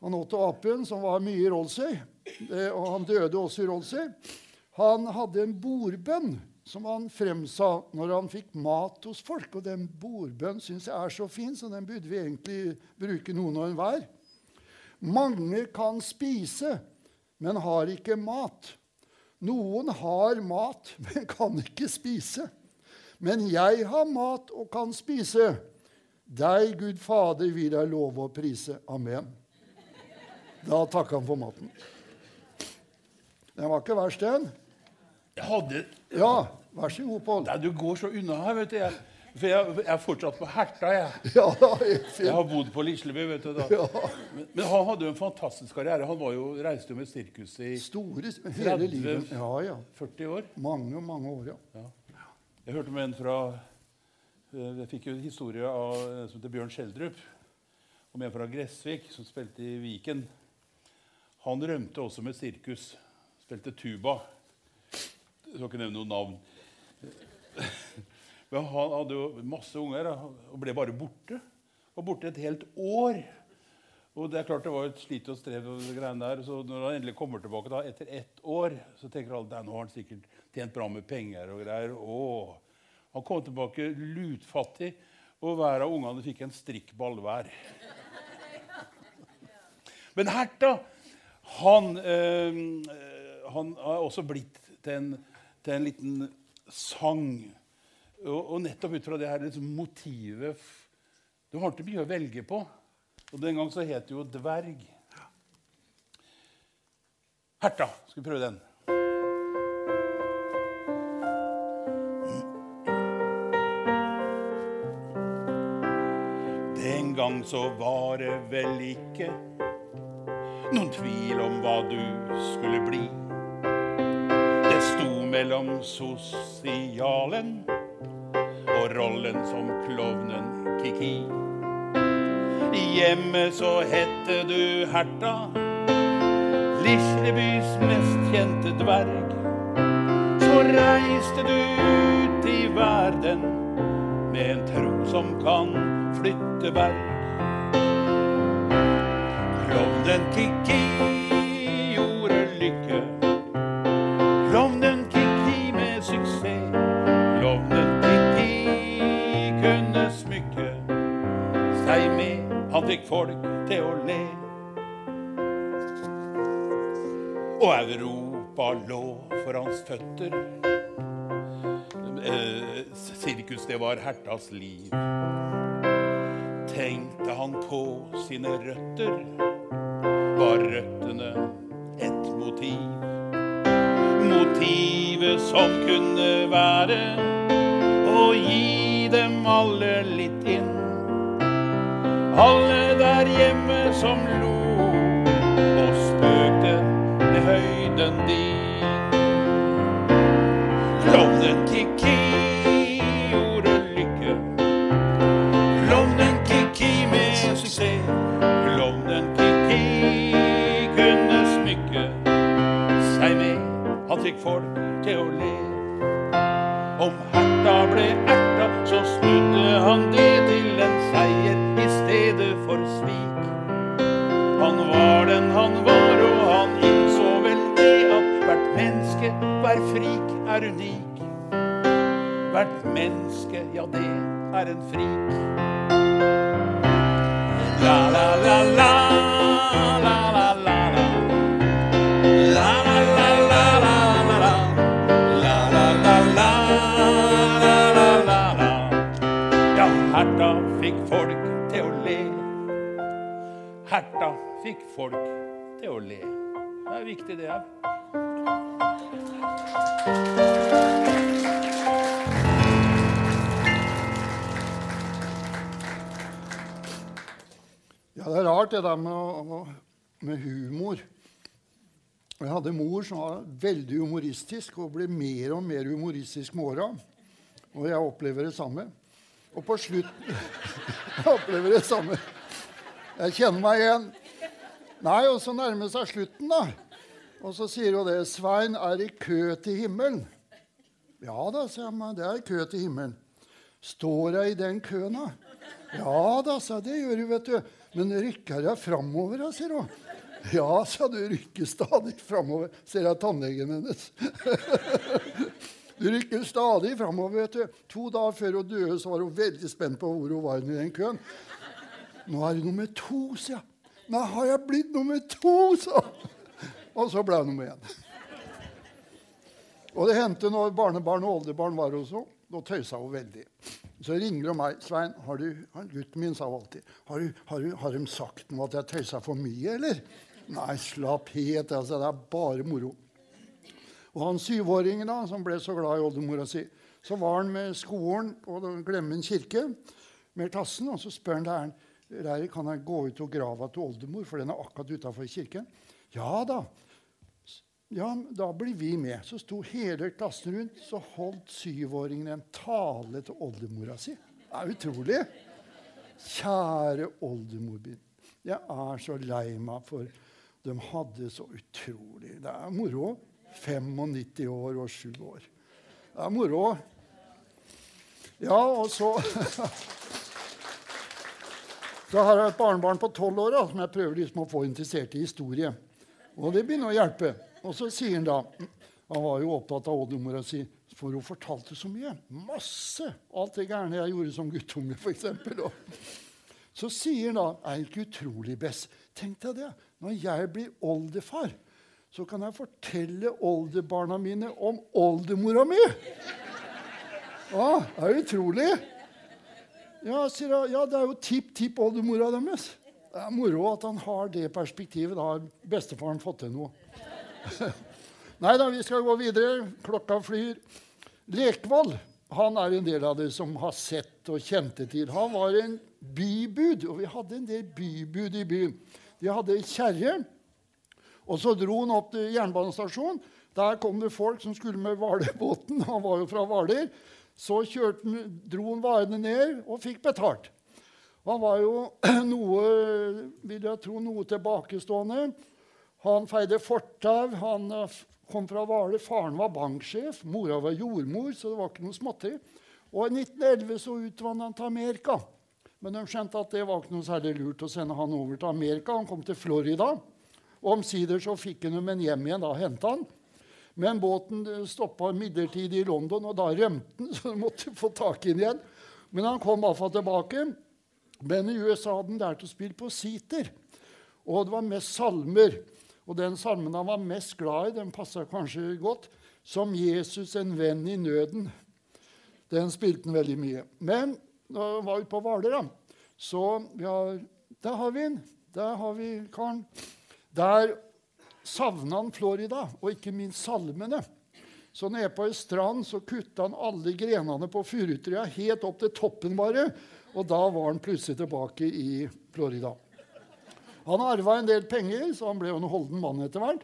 Han Otto Apen, som var mye i Rolsøy, og han døde også i Rolsøy. han hadde en bordbønn som han fremsa når han fikk mat hos folk. Og den bordbønnen syns jeg er så fin, så den burde vi egentlig bruke noen og enhver. Mange kan spise, men har ikke mat. Noen har mat, [LAUGHS] men kan ikke spise. Men jeg har mat og kan spise. Deg, Gud Fader, vil jeg love å prise. Amen. Da takka han for maten. Den var ikke verst, den. Jeg hadde Ja, vær så god, Pål. Du går så unna her, vet du. Jeg, for jeg, jeg er fortsatt på Herta, jeg. [LAUGHS] Ja, jeg, Jeg har bodd på Lisleby, vet du. da. Ja. Men, men han hadde jo en fantastisk karriere. Han var jo, reiste jo med sirkuset i Store hele 30. livet. Ja, ja. 40 år. Mange, mange år, ja. Jeg hørte med en fra eh, Jeg fikk jo en historie av som heter Bjørn Skjeldrup. Om en fra Gressvik som spilte i Viken. Han rømte også med sirkus. Spilte tuba. Jeg skal ikke nevne noe navn. [LAUGHS] Men han hadde jo masse unger og ble bare borte. Var borte et helt år. Og det er klart det var et slit og strev. og greiene der, så Når han endelig kommer tilbake da, etter ett år, så tenker alle at nå har han sikkert tjent bra med penger. og greier. Åh. Han kom tilbake lutfattig, og hver av ungene fikk en strikkball hver. [LAUGHS] Men Herta han, eh, han har også blitt til en, til en liten sang. Og, og nettopp ut fra det her liksom motivet Du har ikke mye å velge på. Og den gang så het det jo dverg. Herta. Skal vi prøve den? Den gang så var det vel ikke noen tvil om hva du skulle bli. Det sto mellom sosialen og rollen som klovnen Kiki. Hjemme så hette du Herta, Lislebys mest kjente dverg. Så reiste du ut i verden med en tro som kan flytte berg. Klovnen Kikki gjorde lykke. Klovnen Kikki med suksess. Klovnen Kikki kunne smykke seg med. Han fikk folk til å le. Og Europa lå for hans føtter. Eh, sirkus, det var Hertas liv. Tenkte han på sine røtter, var røttene et motiv. Motivet som kunne være å gi dem alle litt inn. Alle der hjemme som lo og spøkte med høyden din. folk til å le. Om herta ble erta, så snudde han det til en seier i stedet for svik. Han var den han var, og han innså vel det at hvert menneske, hver frik, er unik. Hvert menneske, ja, det er en frik. Fikk folk til å le. Det er viktig, det òg. Ja, det er rart det der med, med humor. Jeg hadde mor som var veldig humoristisk og ble mer og mer humoristisk med åra. Og jeg opplever det samme. Og på slutt [LAUGHS] Jeg opplever det samme. Jeg kjenner meg igjen. Nei, og så nærmer det seg slutten, da. Og så sier hun det. 'Svein er i kø til himmelen'. Ja da, sier jeg. men Det er i kø til himmelen. Står jeg i den køen, da? Ja da, sa jeg. Det gjør du, vet du. Men rykker jeg framover, sier hun. Ja, sa du. Rykker stadig framover, ser jeg tannlegen hennes. Du [LAUGHS] rykker stadig framover, vet du. To dager før hun døde, så var hun veldig spent på hvor hun var i den køen. Nå er hun nummer to, sier jeg. Nei, har jeg blitt nummer to, så? Og så ble hun nummer én. Og det hendte når barnebarn og oldebarn var hos henne. Da tøysa hun veldig. Så ringer hun meg. 'Svein, har du, gutten min sa hun alltid, har, du, har, du, har de sagt noe at jeg tøysa for mye, eller? Nei, slapp helt. Altså, det er bare moro. Og han syvåringen da, som ble så glad i oldemora si, så var han med skolen på Glemmen kirke med klassen, og så spør han læreren Lærer, kan jeg gå ut og grava til oldemor, for den er akkurat utafor kirken. Ja da. Ja, da blir vi med. Så sto hele klassen rundt, så holdt syvåringen en tale til oldemora si. Det er utrolig. Kjære oldemor min. Jeg er så lei meg for de hadde så utrolig Det er moro. 95 år og 7 år. Det er moro. Ja, og så [LAUGHS] Så har jeg et barnebarn på 12 år da, som jeg prøver liksom å få interessert i historie. Og det begynner å hjelpe. Og så sier han da Han var jo opptatt av oldemora si, for hun fortalte så mye. Masse. Alt det gærne jeg gjorde som guttunge, f.eks. Så sier han da Er ikke utrolig best? Tenk deg det. Når jeg blir oldefar, så kan jeg fortelle oldebarna mine om oldemora mi. Ja, det er utrolig. Ja, sier jeg, ja, det er jo tipp-tipp-oldemora deres. Det er moro at han har det perspektivet. Da har bestefaren fått til noe. [LAUGHS] Nei da, vi skal gå videre. Klokka flyr. Lekvoll han er en del av det som har sett og kjente til. Han var en bybud, og vi hadde en del bybud i byen. De hadde kjerre, og så dro han opp til jernbanestasjonen. Der kom det folk som skulle med Hvalebåten. Han var jo fra Hvaler. Så kjørte dro han varene ned og fikk betalt. Han var jo [CLEARS THROAT] noe, vil jeg tro, noe tilbakestående. Han feide fortau. Han eh, kom fra Hvaler. Faren var banksjef. Mora var jordmor, så det var ikke noe småtteri. Og i 1911 så utvandret han til Amerika. Men de skjønte at det var ikke noe særlig lurt å sende han over til Amerika. Han kom til Florida. Og Omsider så fikk han dem en hjem igjen. Da henta han. Men båten stoppa midlertidig i London, og da rømte den, [LAUGHS] så de måtte få tak i den igjen. Men han kom iallfall tilbake. Men i USA hadde han lært å spille på siter. Og det var mest salmer. Og den salmen han var mest glad i, den passa kanskje godt, som 'Jesus en venn i nøden'. Den spilte han veldig mye. Men da han var ute på Hvaler, så ja, Der har vi den. Der har vi karen. Der savna han Florida, og ikke minst salmene. Så nede på ei strand så kutta han alle grenene på furutrea helt opp til toppen bare. Og da var han plutselig tilbake i Florida. Han arva en del penger, så han ble jo en holden mann etter hvert.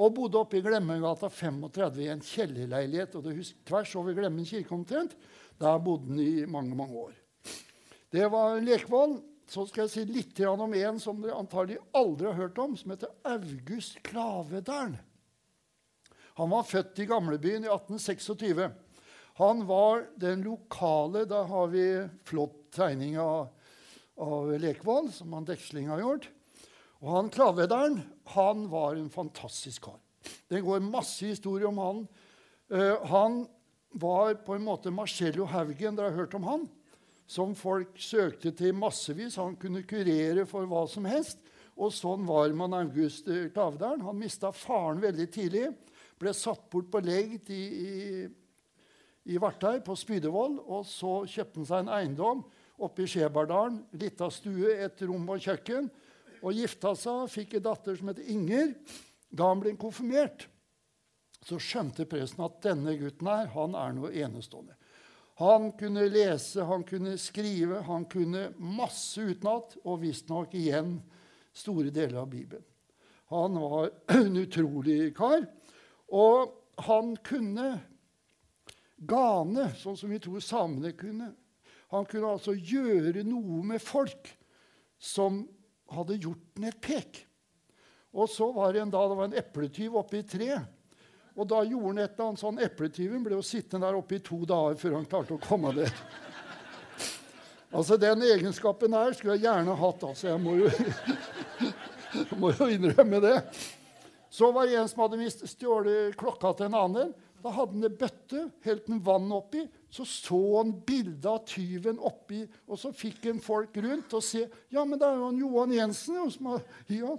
Og bodde oppe i Glemmegata 35 i en kjellerleilighet. og det husker, tvers over Glemmen kirke omtrent. Der bodde han i mange mange år. Det var Lekvoll. Så skal jeg si litt om en som dere antagelig aldri har hørt om, som heter August Klavedalen. Han var født i gamlebyen i 1826. Han var den lokale Da har vi flott tegning av, av Lekvold, som han Deksling har gjort. Og han Klavedern han var en fantastisk kar. Det går masse historier om han. Uh, han var på en måte Marcello Haugen. Dere har hørt om han? Som folk søkte til massevis. Han kunne kurere for hva som helst. Og sånn var man August Klavdalen. Han mista faren veldig tidlig. Ble satt bort på legd i, i, i Vartei, på Spydevoll. Og så kjøpte han seg en eiendom oppe i Skjebardalen. Lita stue, et rom og kjøkken. Og gifta seg, fikk en datter som het Inger. Da han ble konfirmert, så skjønte presten at denne gutten her, han er noe enestående. Han kunne lese, han kunne skrive, han kunne masse utenat, og visstnok igjen store deler av Bibelen. Han var [CLEARS THROAT] en utrolig kar. Og han kunne gane, sånn som vi tror samene kunne. Han kunne altså gjøre noe med folk som hadde gjort den et pek. Og så var det en dag det var en epletyv oppe i tre. Og da gjorde han et eller annet sånn Epletyven ble jo sittende der oppe i to dager før han klarte å komme der. Altså, Den egenskapen der skulle jeg gjerne hatt. altså. Jeg må jo, [LAUGHS] må jo innrømme det. Så var det en som hadde stjålet klokka til en annen. Da hadde han en bøtte, helte han vann oppi. Så så han bildet av tyven oppi, og så fikk han folk rundt og se. Ja, men det er jo han Johan Jensen. Som har, ja.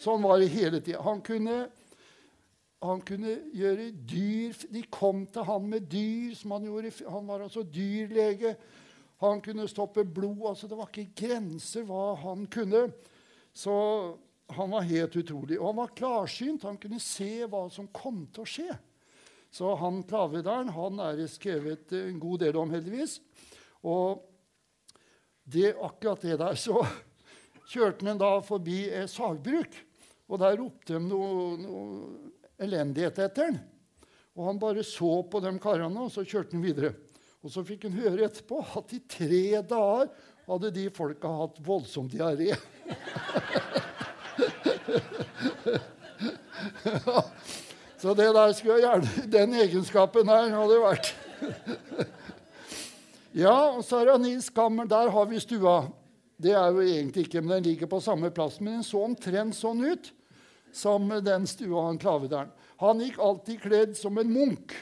Sånn var det hele tida. Han kunne han kunne gjøre dyr De kom til han med dyr. som Han gjorde. Han var altså dyrlege. Han kunne stoppe blod. altså Det var ikke grenser hva han kunne. Så han var helt utrolig. Og han var klarsynt. Han kunne se hva som kom til å skje. Så han Klavedalen han er det skrevet en god del om, heldigvis. Og det, akkurat det der så kjørte han da forbi et sagbruk. Og der ropte de noe, noe elendighet etter han. Og han bare så på de karene, og så kjørte han videre. Og så fikk han høre etterpå at i tre dager hadde de folka hatt voldsom diaré. [LAUGHS] Så det der skulle jeg gjerne Den egenskapen der hadde vært Ja, og så Nils Kammer. Der har vi stua. Det er jo egentlig ikke, men den ligger på samme plass. Men den så omtrent sånn ut som den stua han klavederen. Han gikk alltid kledd som en munk,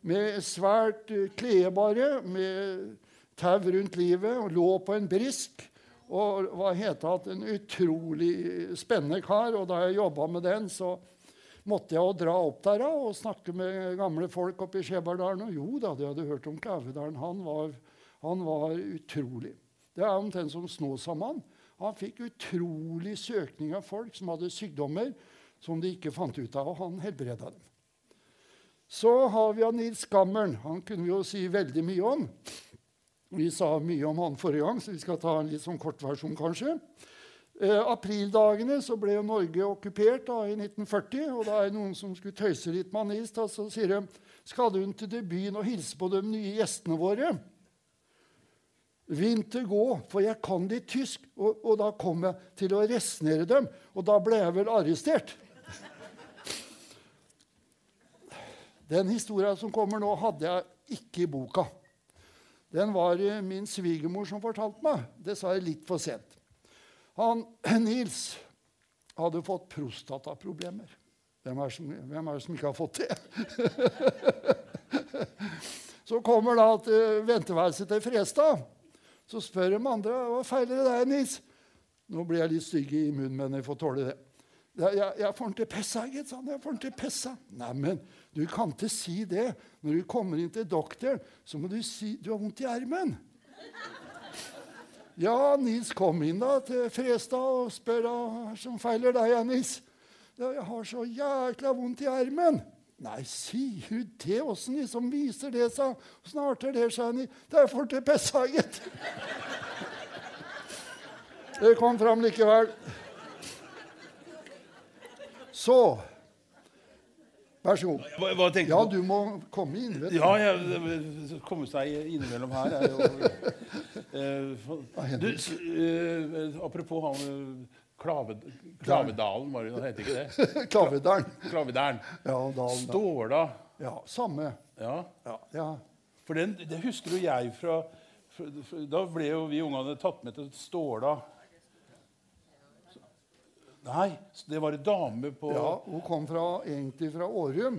med svært kledbare, klebare, med tau rundt livet, og lå på en brisk. Og hva het en utrolig spennende kar. Og da jeg jobba med den, så måtte jeg dra opp der og snakke med gamle folk oppe i Skjebardalen. Og jo da, de hadde hørt om Klauvedalen. Han han var utrolig. Det er omtrent som Snåsamann. Han fikk utrolig søkning av folk som hadde sykdommer som de ikke fant ut av, og han helbreda dem. Så har vi Nils Gammeren. Han kunne vi jo si veldig mye om. Vi sa mye om han forrige gang, så vi skal ta en litt sånn kortversjon, kanskje. Eh, aprildagene så ble jo Norge okkupert da, i 1940. og da er noen som skulle tøyse litt med Nils. Da, så sier de skal du til byen og hilse på de nye gjestene våre. Vinter gå, for jeg kan de tysk. Og, og da kom jeg til å resnere dem, og da ble jeg vel arrestert. Den historia som kommer nå, hadde jeg ikke i boka. Den var min svigermor som fortalte meg. Det sa jeg litt for sent. Han, [CLEARS THROAT] Nils hadde fått prostataproblemer. Hvem er, som, hvem er det som ikke har fått det? [LAUGHS] så kommer da til venteværelset til Frestad. Så spør de andre hva feiler det deg, Nils. Nå blir jeg litt stygg i munnen, men jeg får tåle det. Jeg, får den til pessa, gitt. han. Jeg får den til pessa. Neimen, du kan ikke si det. Når du kommer inn til doktoren, så må du si du har vondt i ermen. Ja, Nils kom inn da til Frestad og spør hva som feiler deg, Nils. Ja, 'Jeg har så jækla vondt i ermen.' 'Nei, sier du det? Åssen liksom viser det seg?' 'Åssen arter det seg?' Nils? 'Det er for til pessa, gitt.' Det kom fram likevel. Så Vær så god. Hva, hva ja, du? du må komme inn. vet du. Ja, jeg, komme seg innimellom her er jo [LAUGHS] uh, du, uh, Apropos han uh, Klave, Klavedalen, var det, heter ikke det? [LAUGHS] Klavedalen. Klavedalen. Ja, dalen, Ståla. Ja, samme. Ja. Ja. For den, det husker jo jeg fra fra- fra- Da ble jo vi ungene tatt med til Ståla. Nei, det var ei dame på ja hun kom fra, egentlig fra Årum.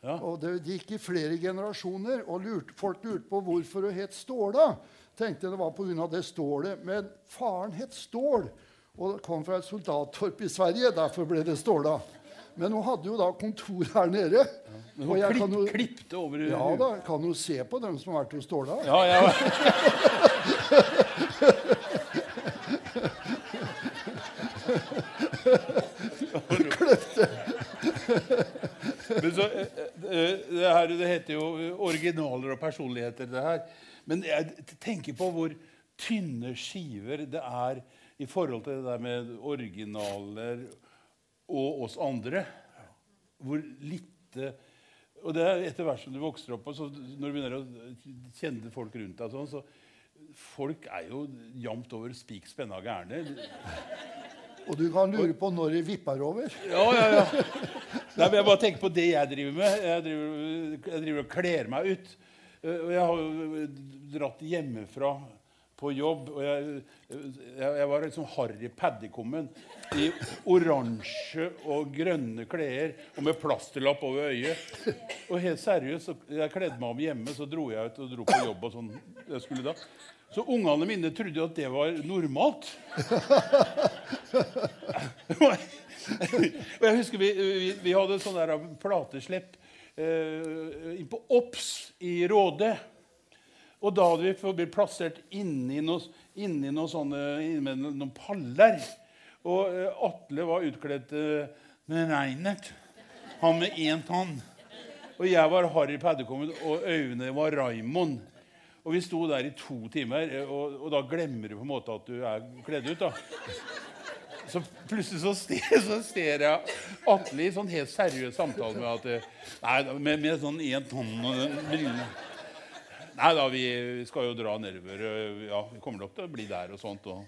Ja. Og det gikk i flere generasjoner, og lurt, folk lurte på hvorfor hun het Ståla. Tenkte det var pga. det stålet. Men faren het Stål og kom fra et soldattorp i Sverige. Derfor ble det Ståla. Men hun hadde jo da kontor her nede. Men Og hun klipp, kan jo, klippte over ja da, kan jo se på dem som har vært hos Ståla. Ja, ja. [LAUGHS] Men så, eh, eh, det, her, det heter jo originaler og personligheter, det her. Men jeg tenker på hvor tynne skiver det er i forhold til det der med originaler og oss andre. Hvor lite Og det er etter hvert som du vokser opp, og så når du begynner å kjenne folk rundt deg sånn, så Folk er jo jevnt over spik spenna gærne. Og du kan lure på når det vipper over. Ja, ja, ja. Nei, men jeg bare tenker på det jeg driver med. Jeg driver, jeg driver og kler meg ut. Eh, Og jeg har dratt hjemmefra på jobb. Og jeg, jeg, jeg var liksom Harry Paddikommen i oransje og grønne klær og med plasterlapp over øyet. Og helt seriøst, jeg kledde meg om hjemme, så dro jeg ut og dro på jobb. og sånn jeg skulle da. Så ungene mine trodde jo at det var normalt. og jeg husker vi, vi, vi hadde sånn der plateslipp eh, på Ops i Råde. Og da hadde vi blitt plassert inni noen, inni noen, noen paller. Og eh, Atle var utkledd eh, med Reinert. Han med én tann. Og jeg var Harry Paddekommen, og Øyvind var Raimond. Og vi sto der i to timer, eh, og, og da glemmer du på en måte at du er kledd ut. da. Så plutselig så ser, [LAUGHS] så ser jeg Atle i sånn helt seriøs samtale med at Nei, med, med sånn én tann og den brillene. Nei da, vi skal jo dra nedover. Ja, vi kommer nok til å bli der og sånt. Og,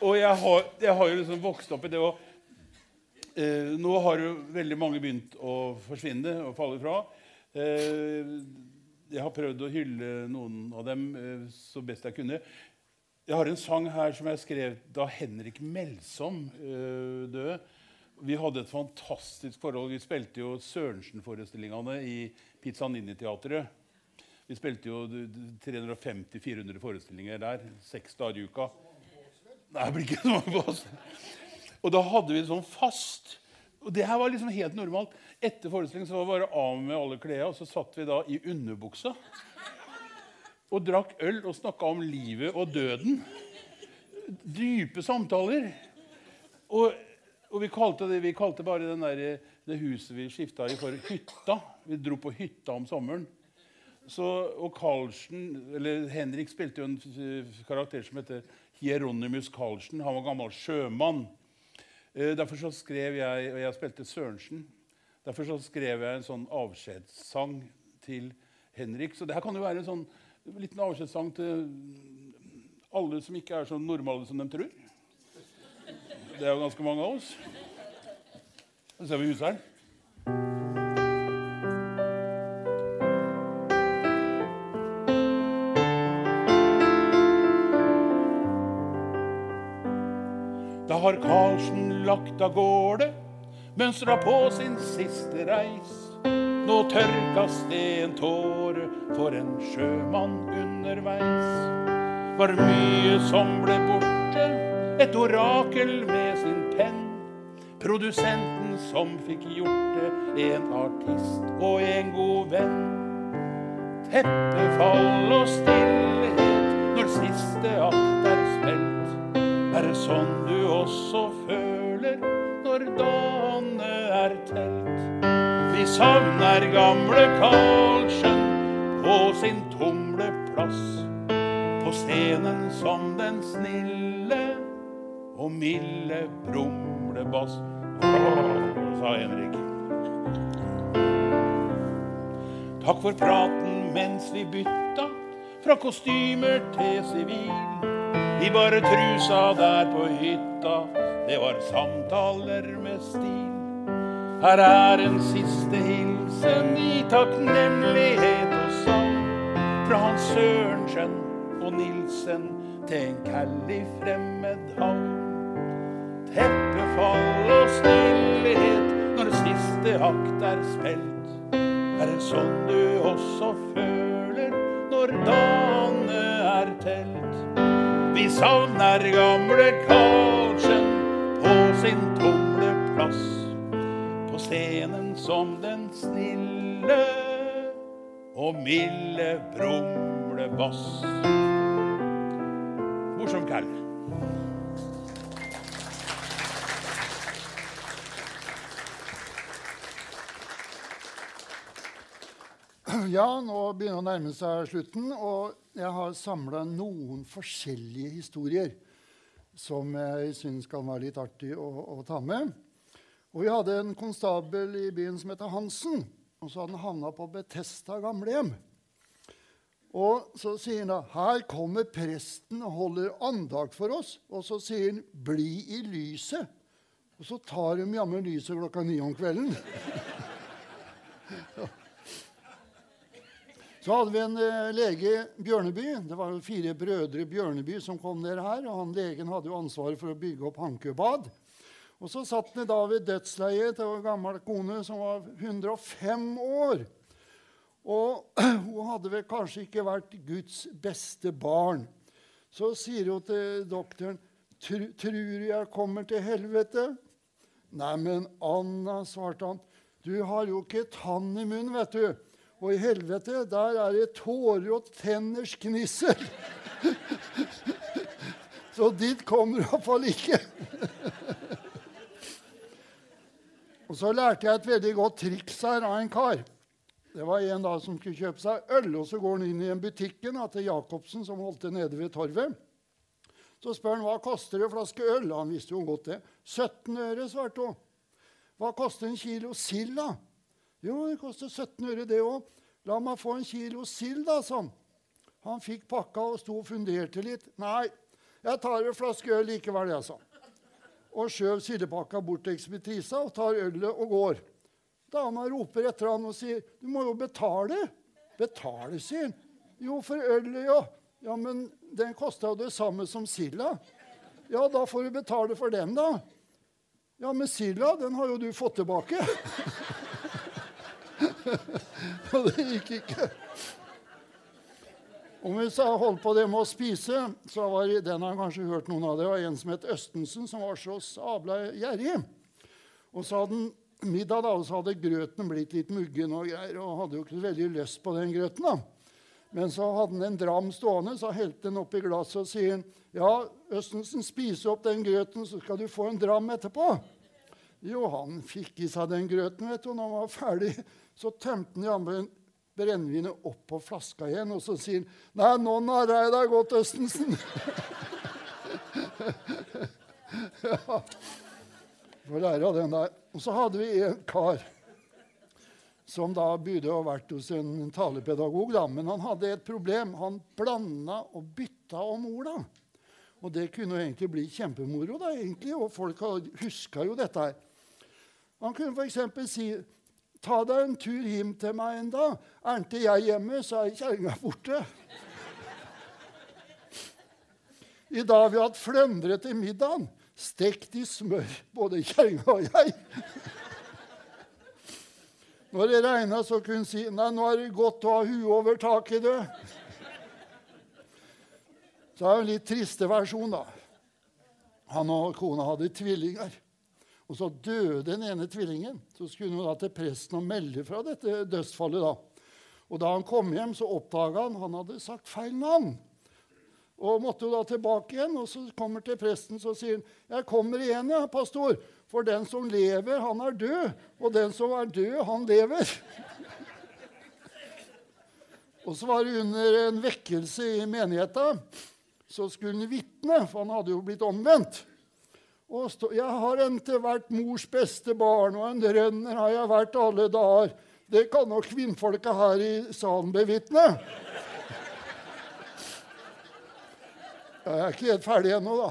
og jeg, har, jeg har jo liksom vokst opp i det å eh, Nå har jo veldig mange begynt å forsvinne og falle fra. Eh, jeg har prøvd å hylle noen av dem eh, så best jeg kunne. Jeg har en sang her som jeg skrev da Henrik Melsom eh, døde. Vi hadde et fantastisk forhold. Vi spilte jo Sørensen-forestillingene i Pizzanini-teatret. Vi spilte jo 350-400 forestillinger der. Seks dager i uka. Nei, det blir ikke så mange på oss. Og da hadde vi det sånn fast. Og det her var liksom helt normalt. Etter forestillingen så var det bare av med alle klærne, og så satt vi da i underbuksa og drakk øl og snakka om livet og døden. Dype samtaler. Og, og vi, kalte det, vi kalte bare den der, det huset vi skifta i, for hytta. Vi dro på hytta om sommeren. Så, og Karlsen, eller Henrik spilte jo en karakter som heter Hieronymus Karlsen. Han var gammel sjømann. Eh, derfor så skrev jeg, og jeg spilte Sørensen, derfor så skrev jeg en sånn avskjedssang til Henrik. Så det her kan jo være en sånn liten avskjedssang til alle som ikke er så normale som de tror. Det er jo ganske mange av oss. Så ser vi huseren. Da har Karlsen lagt av gårde, mønstra på sin siste reis. Nå tørkas det en tåre for en sjømann underveis. Var mye som ble borte, et orakel med sin penn. Produsenten som fikk gjort det, en artist og en god venn. Teppefall og stillhet når siste akt er spilt. Er det sånn du også føler når dagene er telt? Vi savner gamle Karlsen på sin tumle plass. På scenen som den snille og milde brumlebass. Sa Henrik. Takk for praten mens vi bytta fra kostymer til sivil. I bare trusa der på hytta, det var samtaler med stil. Her er en siste hilsen i takknemlighet og sang fra Hans Sørensen og Nilsen til en kall i fremmed havn. Teppefall og stillhet når siste akt er spilt. Er det sånn du også føler når dagene er telt? Vi savner gamle Karlsen på sin tumleplass. På scenen som den snille og milde brumlebass. Morsom kall. Ja, nå begynner det å nærme seg slutten, og jeg har samla noen forskjellige historier som jeg syns kan være litt artig å, å, ta med. Og Vi hadde en konstabel i byen som heter Hansen. og Så hadde han havna på Betesta gamlehjem. Og så sier han da her kommer presten og holder andakt for oss. Og så sier han 'bli i lyset'. Og så tar de jammen lyset klokka ni om kvelden. [LAUGHS] Så hadde vi en eh, lege Bjørneby. Det var fire brødre Bjørneby som kom ned her. og han Legen hadde jo ansvaret for å bygge opp Hankøbad. Og så satt han da ved dødsleiet til en gammel kone som var 105 år. Og [CLEARS THROAT] hun hadde vel kanskje ikke vært Guds beste barn. Så sier hun til doktoren, 'Tror du jeg kommer til helvete?' 'Nei, men Anna', svarte han, 'du har jo ikke tann i munnen, vet du.' Og i helvete, der er det tårer og tenners gnissel. [LAUGHS] Så dit kommer iallfall ikke. og så lærte jeg et veldig godt triks her av en kar. Det var en da som skulle kjøpe seg øl, og så går han inn i en butikken til Jacobsen, som holdt til nede ved torvet. Så spør han hva koster en flaske øl. Han visste jo godt det. 17 øre, svarte hun. Hva koster en kilo sild, da? Jo, det koster 17 øre, det òg. La meg få en kilo sild, da, sånn. Han fikk pakka og sto og funderte litt. Nei, jeg tar en flaske øl likevel, jeg, sa Og skjøv sildepakka bort til ekspedrisa og tar ølet og går. Dama roper etter han og sier, 'Du må jo betale.' 'Betale', sier han. 'Jo, for ølet, ja.' 'Ja, men den kosta jo det samme som silda.' 'Ja, da får du betale for den, da.' 'Ja, men silda, den har jo du fått tilbake.' [LAUGHS] Og det gikk ikke. og hvis jeg holdt på det med å spise, så var det, den har kanskje hørt noen av det, var en som het Østensen, som var så sabla gjerrig. Og så hadde han middag, da, og så hadde grøten blitt litt muggen og greier, og hadde jo ikke veldig lyst på den grøten. da. Men så hadde han en dram stående, så helte han oppi glasset og sier ja, Østensen, spise opp den grøten, så skal du få en dram etterpå. Jo, han fikk i seg den grøten, vet du, når han var ferdig, så tømte han jammen brennevinet opp på flaska igjen, og så sier han, 'Nei, nå narra jeg deg godt, Østensen'. [LAUGHS] ja. Får lære av den der. Og så hadde vi en kar som da burde ha vært hos en talepedagog, da, men han hadde et problem. Han blanda og bytta om orda. Og det kunne jo egentlig bli kjempemoro, da, egentlig, og folk huska jo dette her. Han kunne f.eks. si Ta deg en tur hjem til meg en dag. Er ikke jeg hjemme, så er kjerringa borte. I dag har vi hatt fløndre til middagen. Stekt i smør, både kjerringa og jeg. Når det regna, så kunne hun si Nei, nå er det godt å ha huet over taket, du. Så er det en litt triste versjon, da. Han og kona hadde tvillinger. Og så døde den ene tvillingen. Så skulle hun da til presten og melde fra dette dødsfallet. da. Og da han kom hjem, så oppdaga han han hadde sagt feil navn. Og måtte jo da tilbake igjen. Og så kommer til presten så sier han, 'Jeg kommer igjen, ja, pastor, for den som lever, han er død. Og den som er død, han lever.' og så var det under en vekkelse i menigheta. Så skulle han vitne, for han hadde jo blitt omvendt. Stå, 'Jeg har ikke vært mors beste barn, og en rønner har jeg vært alle dager.' Det kan nok kvinnfolka her i salen bevitne. Jeg er ikke helt ferdig ennå, da.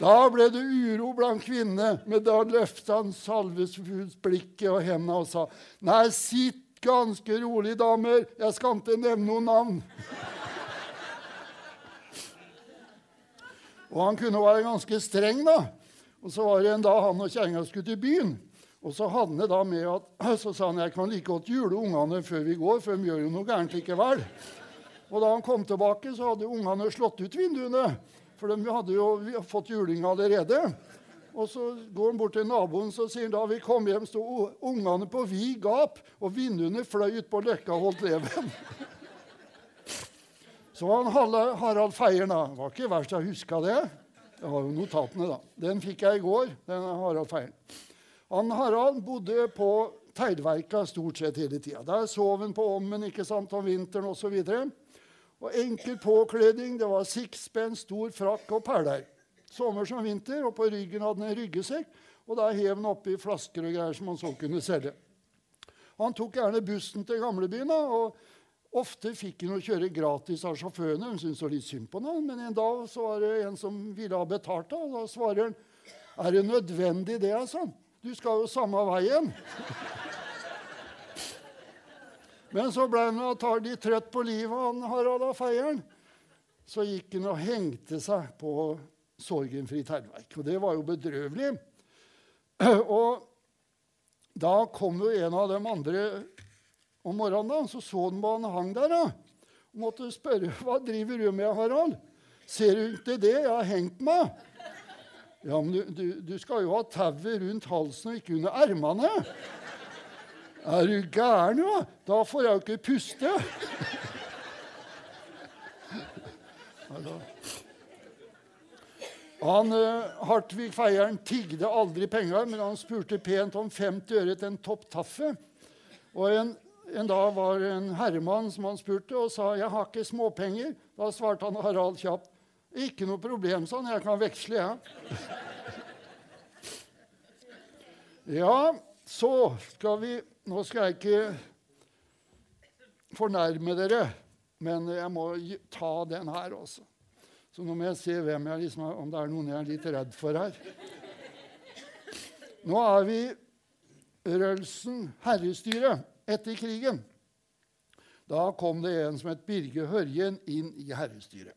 Da ble det uro blant kvinnene, men da løftet han salvesfullt blikket og hendene og sa, 'Nei, sitt ganske rolig, damer. Jeg skal ikke nevne noen navn.' Og han kunne være ganske streng, da. Og så var det en dag han og kjerringa skulle til byen. Og så hadde han da med at, [CLEARS THROAT] så sa han jeg kan like godt jule ungene før vi går, for de gjør jo noe gærent likevel. Og da han kom tilbake, så hadde ungene slått ut vinduene. For de hadde jo fått juling allerede. Og så går han bort til naboen så sier han da vi kom hjem, sto ungene på vid gap, og vinduene fløy ut på løkka og holdt leven. Så han Harald Feieren, da. Var ikke verst jeg huska det. Jeg har jo notatene, da. Den fikk jeg i går. den Harald Feieren. Han Harald bodde på Teglverka stort sett hele tida. Der sov han på ommen ikke sant, om vinteren osv. Og enkel påkledning. Det var sixpence, stor frakk og perler. Sommer som vinter, og på ryggen hadde han en ryggesekk. Og der hev han oppi flasker og greier som han så kunne selge. Han tok gjerne bussen til gamlebyen. og Ofte fikk hun å kjøre gratis av sjåførene. Hun syntes litt synd på ham. Men en dag så var det en som ville ha betalt og Da svarer han er det nødvendig, det, altså? Du skal jo samme veien. Men så ble han antagelig trøtt på livet, han Harald av Feieren. Så gikk han og hengte seg på Sorgenfri Terverk. Og det var jo bedrøvelig. [CLEARS THROAT] Og da kom jo en av de andre om morgenen, da, så så han hva han hang der. da. Og måtte spørre [LAUGHS] hva driver du med, Harald. Ser du ikke det jeg har hengt meg? Ja, men du, du, du skal jo ha tauet rundt halsen og ikke under ermene. Er du gæren, da? Da får jeg jo ikke puste. [LAUGHS] Han, uh, Hartvig Feieren tigde aldri penger, men han spurte pent om 50 øre til en topp taffe. Og en, en dag var en herremann som han spurte, og sa 'Jeg har ikke småpenger'. Da svarte han Harald kjapt 'Ikke noe problem', sa han. 'Jeg kan veksle, jeg'. [LAUGHS] Ja, så skal vi nå skal jeg ikke fornærme dere, men jeg må ta den her også. Så nå må jeg se hvem jeg liksom, om det er noen jeg er litt redd for her. Nå er vi Rølsen herrestyre etter krigen. Da kom det en som het Birge Hørjen, inn i herrestyret.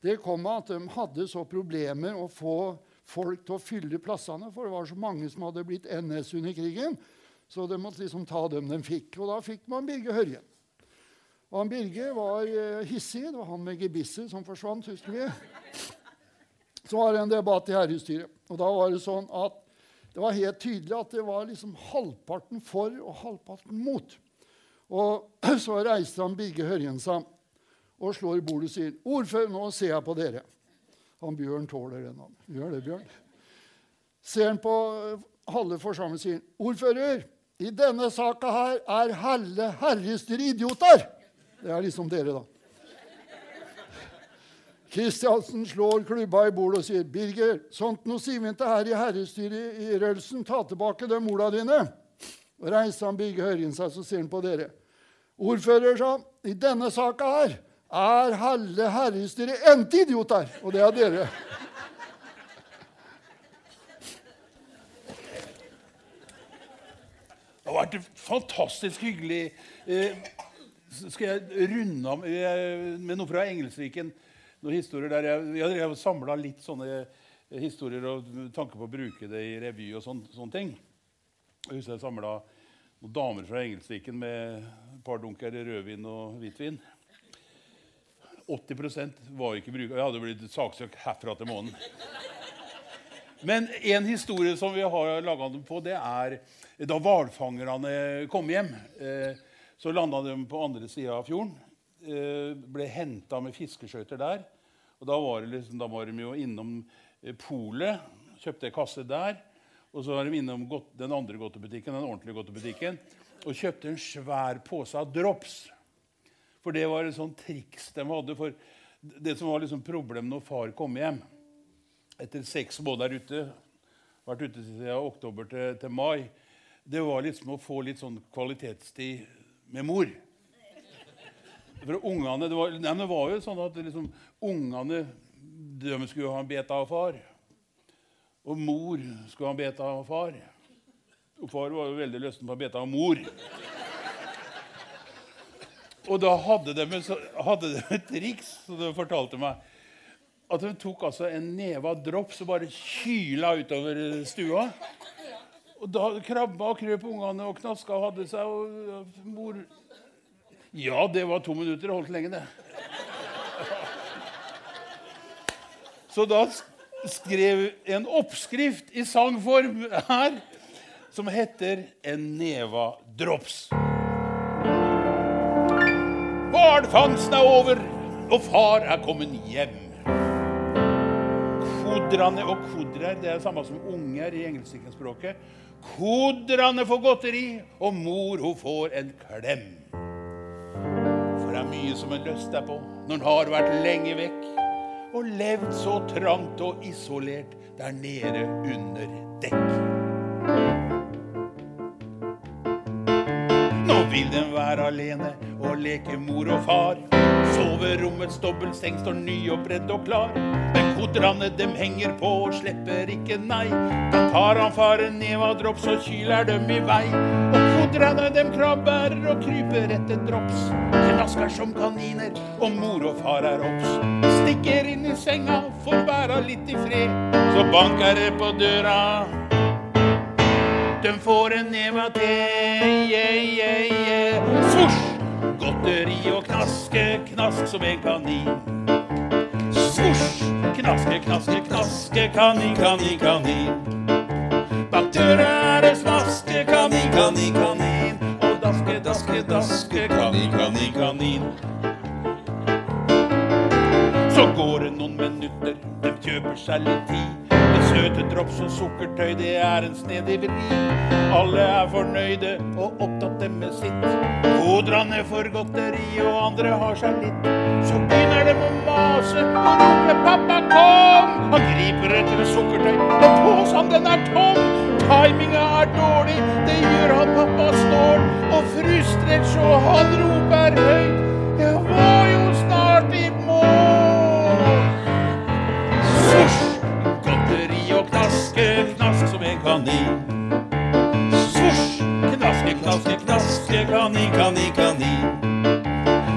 Det kom av at de hadde så problemer å få folk til å fylle plassene, for det var så mange som hadde blitt NS under krigen. Så de måtte liksom ta dem de fikk. Og da fikk man Birge Hørjen. Og han Birge var eh, hissig. Det var han med gebisset som forsvant, husker vi. Så var det en debatt i herrestyret. Og da var det sånn at det var helt tydelig at det var liksom halvparten for og halvparten mot. Og [CLEARS THROAT] så reiste han Birge Hørjen seg og slår i bordet og sier 'Ordfører, nå ser jeg på dere.' Han Bjørn tåler den. Han. Gjør det, Bjørn? Ser han på halve forsamlingen, sier 'Ordfører, i denne saka her er helle herrestyret idioter. Det er liksom dere, da. Kristiansen slår klubba i bordet og sier, 'Birger, sånt noe sier vi ikke her i herrestyret i Rølsen. Ta tilbake de orda dine.' Og reiser han Birger Høringen seg, så ser han på dere. Ordfører sa, 'I denne saka her er helle herrestyret endte idioter.' Og det er dere. Det har vært fantastisk hyggelig. Eh, skal jeg runde av med noe fra Engelsviken? Noen historier der Jeg, jeg jeg samla litt sånne historier og tanker på å bruke det i revy og sånne, sånne ting. Jeg husker jeg samla noen damer fra Engelsviken med et par dunker rødvin og hvitvin. 80% var ikke bruker. Jeg hadde blitt saksøkt herfra til månen. Men en historie som vi har laga dem på, det er da hvalfangerne kom hjem. Eh, så landa de på andre sida av fjorden. Eh, ble henta med fiskeskøyter der. Og da var, liksom, da var, de jo innom eh, polet, kjøpte ei kasse der. Og så var de innom godt, den andre godtebutikken, den ordentlige godtebutikken, og kjøpte en svær pose av drops. For det var et sånt triks de hadde. For det som var liksom problemet når far kom hjem etter seks måneder der ute, vært ute siden oktober til, til, mai, det var liksom å få litt sånn kvalitetstid med mor. For ungene, det var, nei, det var jo sånn at liksom, ungene de skulle ha en bete av far. Og mor skulle ha en bete av far. Og far var jo veldig lysten på å bete av mor. Og da hadde de, hadde de et triks, som de fortalte meg. At de tok altså en neve av drops og bare kyla utover stua. Og da krabba og krøp ungene og knaska og hadde seg. Og mor Ja, det var to minutter. Det holdt lenge, det. Så da skrev en oppskrift i sangform her som heter 'En neva drops'. Hvalfangsten er over, og far er kommet hjem. Kodrane og kodrer det er det samme som unger i engelskspråket. Kodrane får godteri, og mor hun får en klem. Det er mye som en løst er på når en har vært lenge vekk og levd så trangt og isolert der nede under dekk. Nå vil den være alene og leke mor og far. Soverommets dobbeltseng står nyoppredd og klar. Men kodrane dem henger på og slipper ikke nei. Da tar han faren ned av drops og kyler dem i vei. Og kodrane dem krabber og kryper etter drops. Knasker som kaniner, og mor og far er obs. Stikker inn i senga, får være litt i fred. Så banker det på døra. De får en neve til, yeah, yeah, yeah. Svosj! Godteri og knaske, knask som en kanin. Svosj! Knaske, knaske, knaske, kanin, kanin, kanin. Bak døra er det kanin, kanin, kanin. Og daske, daske, daske, kanin, kanin, kanin. Så går det noen minutter, de kjøper seg litt tid. Med søte drops og sukkertøy, det er en snedig vri. Alle er fornøyde og opptatt dem med sitt. hodrene for godteri, og andre har seg litt. Så begynner de å mase og rope 'pappa, kom'! Han griper etter sukkertøy, men posen den er tom. Timinga er dårlig, det gjør han pappa Stål. Og frustrert så han roper høyt 'Jeg var jo snart i mål'. Svosj! Godteri og knaske, knask som en kanin. Svosj! Knaske, knaske, knaske, kanin, kanin, kanin.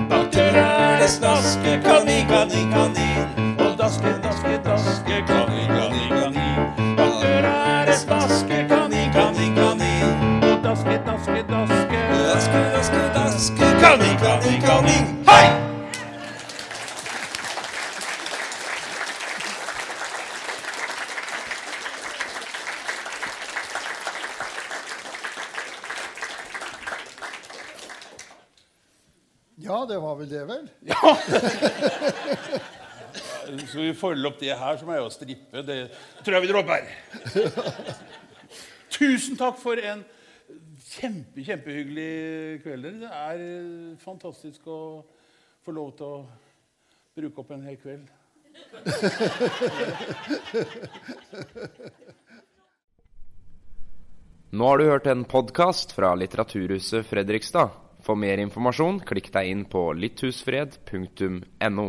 Bak døra er det snaske, kanin, kanin, kanin. Følge opp det her, så må jeg jo strippe. Det tror jeg vi dropper. Tusen takk for en kjempe, kjempehyggelig kveld. Det er eh, fantastisk å få lov til å bruke opp en hel kveld. Nå har du hørt en podkast fra Litteraturhuset Fredrikstad. For mer informasjon, klikk deg inn på litthusfred.no.